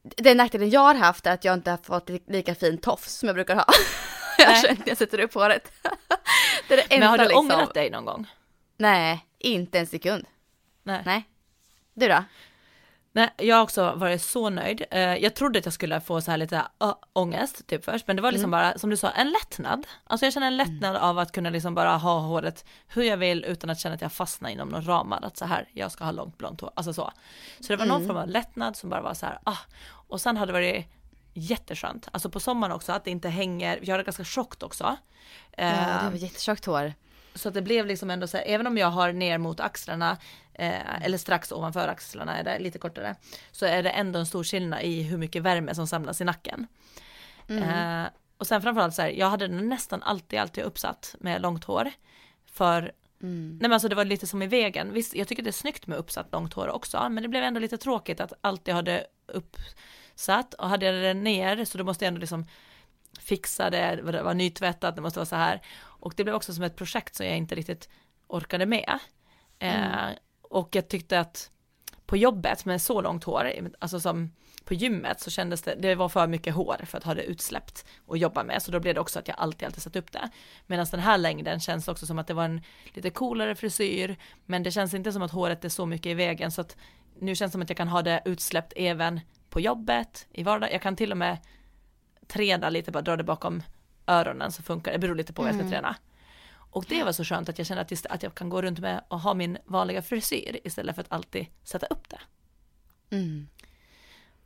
den nackdelen jag har haft är att jag inte har fått lika fin tofs som jag brukar ha. jag känner jag sätter upp håret. det är det enda Men har du liksom. ångrat dig någon gång? Nej, inte en sekund. Nej. Nej. Du då? Nej, jag har också varit så nöjd. Eh, Jag trodde att jag skulle få så här lite uh, ångest typ först, men det var liksom bara som du sa en lättnad. Alltså jag känner en lättnad av att kunna liksom bara ha håret hur jag vill utan att känna att jag fastnar inom någon ramad, att så här, jag ska ha långt blont hår, alltså så. Så det var någon form av lättnad som bara var så här, ah, och sen hade det varit jätteskönt, alltså på sommaren också att det inte hänger, jag har det ganska tjockt också. Ja, det var jättetjockt hår. så att det blev liksom ändå så här, även om jag har ner mot axlarna eh, eller strax ovanför axlarna är det lite kortare så är det ändå en stor skillnad i hur mycket värme som samlas i nacken. Eh, och sen framförallt så här, jag hade den nästan alltid, alltid uppsatt med långt hår. För, nej men alltså det var lite som i vägen. Visst, jag tycker det är snyggt med uppsatt långt hår också, men det blev ändå lite tråkigt att alltid ha det uppsatt och hade jag det ner så då måste jag ändå liksom fixa det, det var nytvättat, det måste vara så här. Och det blev också som ett projekt som jag inte riktigt orkade med. Eh, och jag tyckte att på jobbet med så långt hår, alltså som på gymmet så kändes det, det var för mycket hår för att ha det utsläppt och jobba med, så då blev det också att jag alltid, alltid satt upp det. Medan den här längden känns också som att det var en lite coolare frisyr, men det känns inte som att håret är så mycket i vägen, så att nu känns det som att jag kan ha det utsläppt även på jobbet, i vardagen, jag kan till och med träna lite, bara dra det bakom öronen så funkar det, det beror lite på vad jag ska träna. Och det var så skönt att jag kände att, att jag kan gå runt med och ha min vanliga frisyr istället för att alltid sätta upp det. Mm.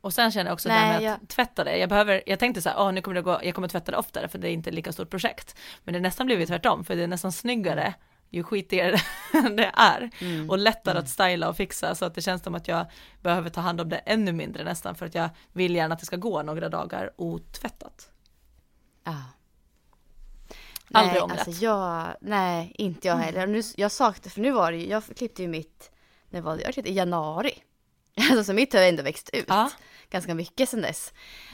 Och sen känner jag också det Nej, här med att jag- tvätta det. Jag behöver, jag tänkte så här, åh nu kommer det gå, jag kommer tvätta det oftare för det är inte lika stort projekt. Men det är nästan blivit tvärtom, för det är nästan snyggare ju skitigare det är. Och lättare att styla och fixa så att det känns som att jag behöver ta hand om det ännu mindre nästan för att jag vill gärna att det ska gå några dagar otvättat. Ja. Aldrig nej, ångrat. alltså jag, nej, inte jag heller. Nu, jag saknade, för nu var det ju, jag klippte ju mitt, när var det, jag klippte i januari. Alltså så mitt har ändå växt ut Ja. ganska mycket sedan dess.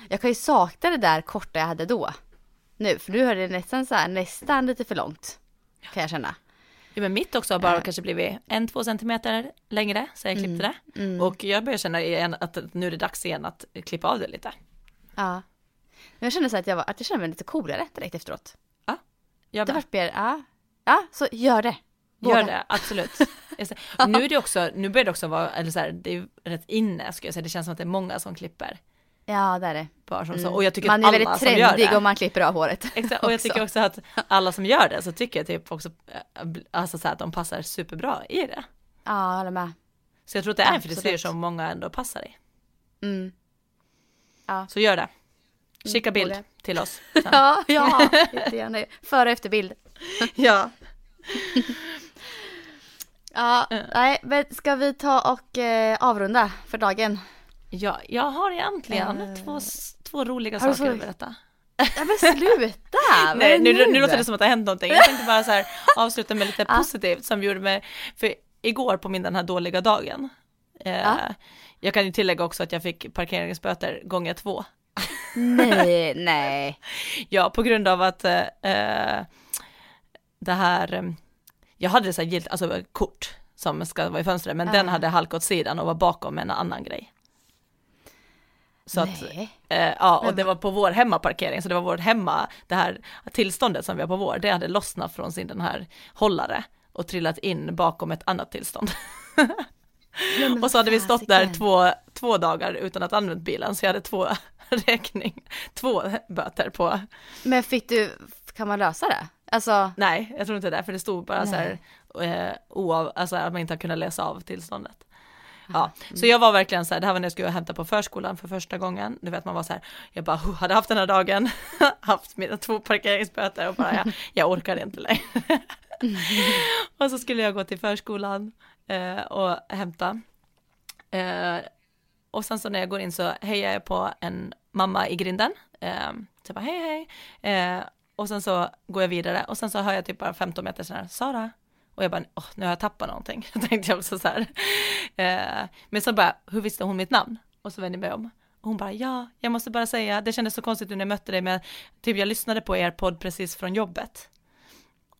Jag kan ju sakna det där korta jag hade då. Nu, för nu har det nästan så här, nästan lite för långt. Kan jag känna. Ja, men mitt också har bara Äh. kanske blivit en, två centimeter längre så jag klippte Mm. det. Och jag börjar känna igen att nu är det dags igen att klippa av det lite. Ja. Men jag kände så att jag, var, att jag kände mig lite coolare direkt efteråt. Jag Det vart mer, ja. Ja, så gör det. Gör Våga. det, absolut. Nu är det också, nu börjar det också vara, eller så här, det är rätt inne ska jag säga, det känns som att det är många som klipper. Ja, det är det. Bara som så. Mm. Och jag tycker Man är alla väldigt gör trendig om man klipper av håret. Exakt, och jag tycker också att alla som gör det så tycker jag typ också, äh, alltså så här, att de passar superbra i det. Ja, jag håller med. Så jag tror att det är en frisyr som många ändå passar i. Mm. Ja. Så gör det. Skicka bild våga. till oss. sen. Ja, ja, jättegärna. Före och efterbild. ja. Ja, Eh. nej, men ska vi ta och eh, avrunda för dagen? Ja, jag har egentligen Eh. två, två roliga saker så- att berätta. Ja men sluta! Nej, nu, det nu låter det som att det har hänt någonting. Jag tänkte bara så här avsluta med lite positivt som gjorde mig, för igår på min den här dåliga dagen, eh, Ja. jag kan ju tillägga också att jag fick parkeringsböter gånger två. Nej, nej. Ja, på grund av att eh, eh, det här, eh, jag hade så här gilt, alltså kort som ska vara i fönstret, men den Ah. hade halkat åt sidan och var bakom en annan grej. Så att. Eh, ja, och det var på vår hemmaparkering, så det var vårt hemma, det här tillståndet som vi har på vår, det hade lossnat från sin den här hållare och trillat in bakom ett annat tillstånd. Och så hade vi stått där två, två dagar utan att använt bilen, så jag hade två räkning, två böter på, Men fick du, kan man lösa det? Alltså, nej, jag tror inte det, för det stod bara så här, Nej. eh, oav, alltså att man inte har kunnat läsa av tillståndet. Ja, så jag var verkligen så här, det här var när jag skulle hämta på förskolan för första gången, du vet man var så här, jag bara "Huh, hade haft den här dagen, haft mina två parkeringsböter och bara jag, jag orkade inte längre. och så skulle jag gå till förskolan eh, och hämta. Eh, och sen så när jag går in så hejar jag på en mamma i grinden. Eh, så jag bara hej hej. Eh, och sen så går jag vidare och sen så hör jag typ bara 15 meter senare, Sara. Och jag bara, åh, nu har jag tappat någonting. Tänkte jag också så här. Eh, men så bara, hur visste hon mitt namn? Och så vände jag mig om. Och hon bara, ja, jag måste bara säga, det kändes så konstigt när jag mötte dig, men typ jag lyssnade på er podd precis från jobbet.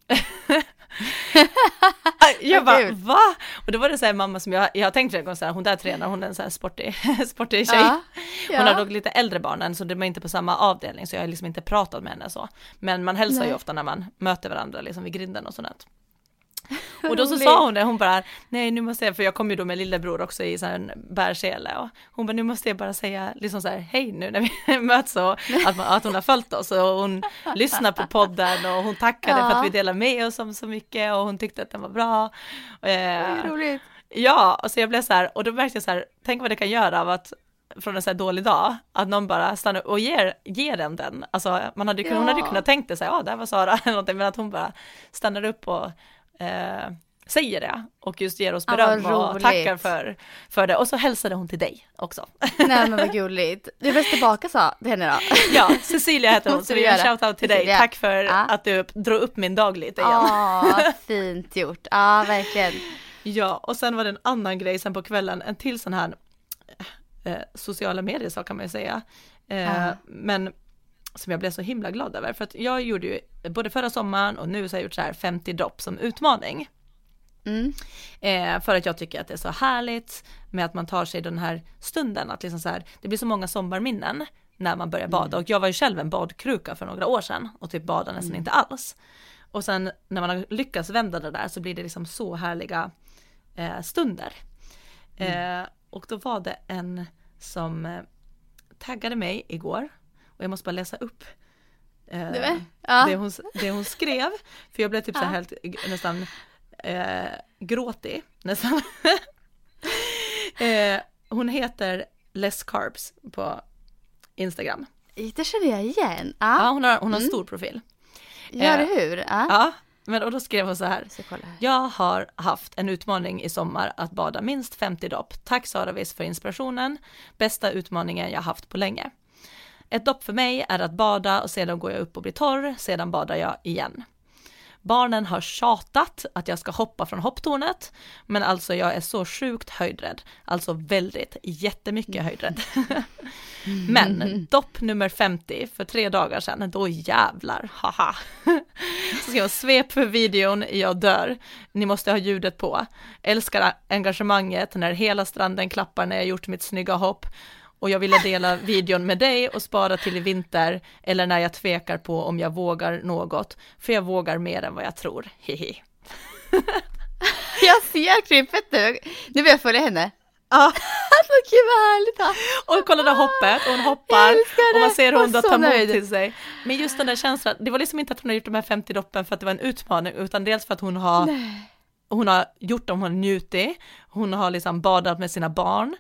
jag bara, va? Och då var det så här mamma som jag, jag har tänkt flera gånger så här, hon där tränar, hon är en så här sportig, sportig tjej. Ja, Hon har dock lite äldre barnen så de är inte på samma avdelning så jag har liksom inte pratat med henne så. Men man hälsar Nej. ju ofta när man möter varandra liksom vid grinden och sånt. Och då så sa hon det, hon bara, nej nu måste jag, för jag kom ju då med lillebror också i sån här bärsele och hon bara, nu måste jag bara säga liksom så här, hej nu när vi möts och att, man, att hon har följt oss och hon lyssnar på podden och hon tackade för Ja. att vi delar med oss om så mycket och hon tyckte att den var bra. Eh, roligt. Ja, och så jag blev så här, och då märkte jag så här, tänk vad det kan göra av att från en så här dålig dag, att någon bara stannar och ger, ger en den. Alltså man hade, kunnat- hon hade Ja. kunnat tänkt det så här, ja där var Sara eller någonting, men att hon bara stannar upp och eh, säger det och just ger oss beröm och roligt. tackar för, för det. Och så hälsade hon till dig också. Nej men vad gulligt. Du är bäst tillbaka sa till henne då. Ja, Cecilia heter hon, så vi gör en shoutout till dig. Cecilia. Tack för Ja. att du drog upp min dag lite igen. Ja, fint gjort. Ja, verkligen. Ja, och sen var det en annan grej sen på kvällen, en till sån här eh, sociala medier så kan man ju säga. Eh. Men som jag blev så himla glad över, för att jag gjorde ju både förra sommaren och nu så har jag gjort så här 50 dropp som utmaning. Mm. Eh, för att jag tycker att det är så härligt med att man tar sig den här stunden, att liksom så här, det blir så många sommarminnen när man börjar bada. Och jag var ju själv en badkruka för några år sedan och typ badade nästan inte alls. Och sen när man har lyckats vända det där så blir det liksom så härliga eh, stunder. Eh, och då var det en som eh, taggade mig igår och jag måste bara läsa upp eh, är- ja. det, hon, det hon skrev. För jag blev typ så här Ja. helt nästan eh, gråtig nästan. eh, hon heter Less Carbs på Instagram. Det känner jag igen. Ja, Ja, hon har, hon har Mm. stor profil. gör det eh, hur? Ja. Ja, men och då skrev hon så här. Jag här. Jag har haft en utmaning i sommar att bada minst 50 dopp. Tack Saravis för inspirationen. Bästa utmaningen jag haft på länge. Ett dopp för mig är att bada och sedan går jag upp och blir torr, sedan badar jag igen. Barnen har tjatat att jag ska hoppa från hopptornet, men alltså jag är så sjukt höjdrädd, alltså väldigt, jättemycket höjdrädd. men dopp nummer 50 för tre dagar sedan, då jävlar, haha. Så ska jag svep för videon, jag dör. Ni måste ha ljudet på. Älskar engagemanget när hela stranden klappar när jag gjort mitt snygga hopp. Och jag ville dela videon med dig och spara till i vinter eller när jag tvekar på om jag vågar något. För jag vågar mer än vad jag tror. Hihi. Jag ser klippet nu. Nu vill jag följa henne. Ja, gud vad härligt. Och kolla det hoppet och hon hoppar och man ser hur hon då tar mod till sig. Men just den där känslan, det var liksom inte att hon har gjort de här 50 doppen för att det var en utmaning utan dels för att hon har hon har gjort dem, hon har njutit, hon har liksom badat med sina barn,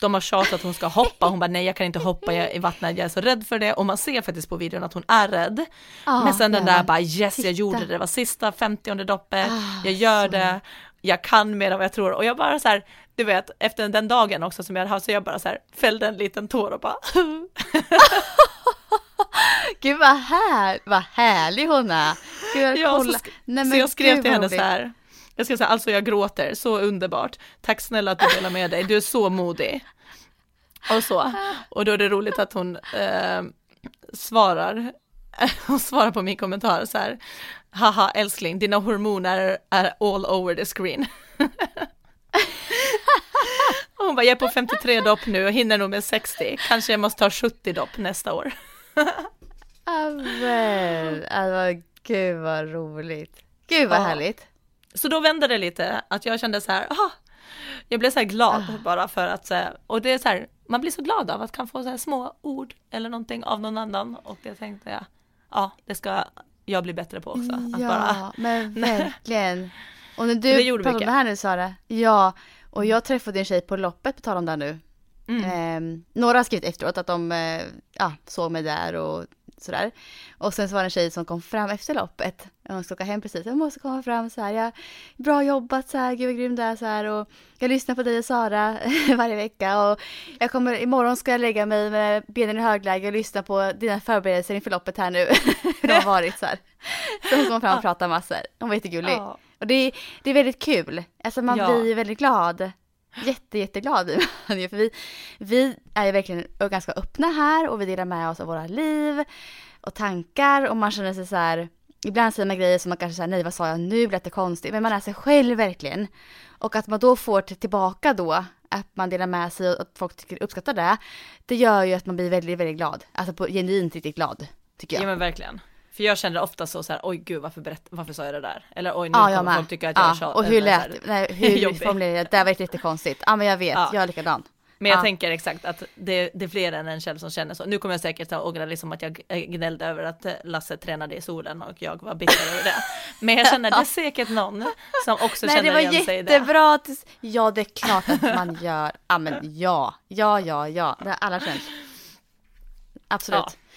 de har tjatat att hon ska hoppa, hon bara nej jag kan inte hoppa. Jag- i vattnet, jag är så rädd för det. Och man ser faktiskt på videon att hon är rädd. Ja, Men sen den där bara yes jag Titta. gjorde det, det var sista 50 doppet, Ah, jag gör så. det, jag kan mer än vad jag tror. Och jag bara så här, du vet efter den dagen också som jag hade haft så jag bara så här fällde en liten tår och bara Gud vad, här, vad härlig hon är. Gud, jag Ja, så, Nej, så jag skrev till henne så här, jag så här, alltså jag gråter, så underbart, tack snälla att du delar med dig, du är så modig. Och så, och då är det roligt att hon eh, svarar, hon svarar på min kommentar så här, haha älskling, dina hormoner är all over the screen. Hon bara, jag är på 53 dopp nu och hinner nog med 60, kanske jag måste ta 70 dopp nästa år. Ja, men, alltså, gud vad roligt. Gud vad Ja. härligt. Så då vände det lite, att jag kände så här, aha, jag blev så här glad Ah. bara för att, här- och det är så här, man blir så glad av att kan få så här små ord eller någonting av någon annan och det tänkte jag, ja, det ska jag bli bättre på också. Att ja, bara, men verkligen. Och när du pratade om det här nu Sara, ja, och jag träffade en tjej på loppet på tal om det här nu. mm, Ehm, några har skrivit efteråt att de eh, ja, såg mig där och sådär. Och sen så var det en tjej som kom fram efter loppet. Hon ska åka hem precis. Jag måste komma fram så här. Jag, bra jobbat så här. Gud vad grym du är så här. Och jag lyssnar på dig och Sara varje vecka. Och jag kommer, imorgon ska jag lägga mig med benen i högläge och lyssna på dina förberedelser inför loppet här nu. Hur det har varit så här. Så hon kom fram och pratade massor. Hon var jättegullig. Ja. Och det, det är väldigt kul. Alltså man ja. blir väldigt glad. Jätte, jätteglad blir man För vi, vi är ju verkligen ganska öppna här och vi delar med oss av våra liv och tankar och man känner sig så här. Ibland säger man grejer som man kanske säger nej vad sa jag nu, lät det konstigt. Men man är sig själv verkligen. Och att man då får tillbaka då att man delar med sig och att folk tycker uppskattar det. Det gör ju att man blir väldigt, väldigt glad. Alltså på, genuint riktigt glad. Tycker jag. Ja men verkligen. För jag känner ofta så, så här, oj gud varför, berätt, varför sa jag det där? Eller oj nu ja, kommer folk tycka att jag ja, Och hur lät, nej, hur formulerade jag, det var jättekonstigt. Ja men jag vet, ja. jag är likadan. Men jag ja. tänker exakt att det, det, är fler än en själv som känner så. Nu kommer jag säkert att ångra liksom att jag gnällde över att Lasse tränade i solen och jag var bitter över det. Men jag känner det är säkert någon som också Nej, känner igen sig i det. Det var jättebra. Ja det är klart att man gör. Ja men ja, ja, ja, ja. Det har alla känt. Absolut. Ja.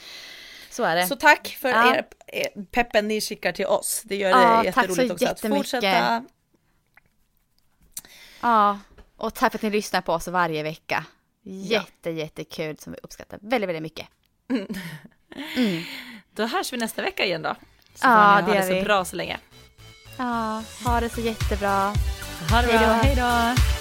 Så är det. Så tack för ja. er peppen ni skickar till oss. Det gör ja, det jätteroligt också att fortsätta. Ja, och tack för att ni lyssnar på oss varje vecka. Jätte, ja. jättekul som vi uppskattar väldigt, väldigt mycket. Mm. Mm. Då hörs vi nästa vecka igen då. Så ja, det gör vi. Ha det så bra så länge. Ja, ha det så jättebra. Ha det bra, hej då.